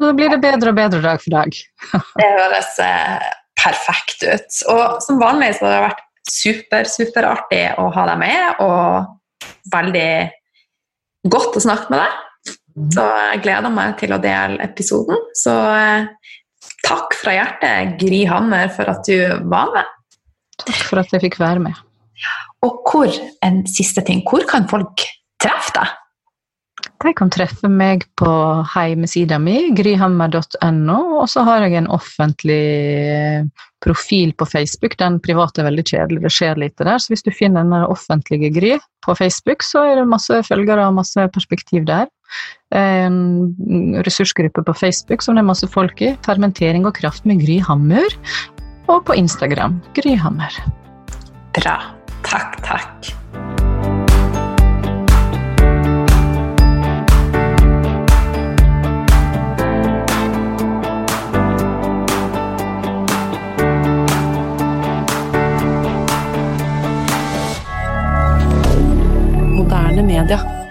[SPEAKER 2] da blir det bedre og bedre dag for dag.
[SPEAKER 1] det høres eh, perfekt ut. Og som vanlig så har det vært super, superartig å ha deg med, og veldig godt å snakke med deg. Så jeg gleder meg til å dele episoden. Så eh, takk fra hjertet, Gry Hammer, for at du var med.
[SPEAKER 2] Takk for at jeg fikk være med.
[SPEAKER 1] Og hvor, en siste ting, hvor kan folk treffe deg?
[SPEAKER 2] De kan treffe meg på hjemmesida mi, grihammer.no, og så har jeg en offentlig profil på Facebook. Den private er veldig kjedelig, det skjer lite der. Så hvis du finner den offentlige Gry på Facebook, så er det masse følgere og masse perspektiv der. En ressursgruppe på Facebook som det er masse folk i. Fermentering og kraft med Gry Hammer. Og på Instagram Gry Hammer.
[SPEAKER 1] Bra. Takk, takk.
[SPEAKER 3] Media.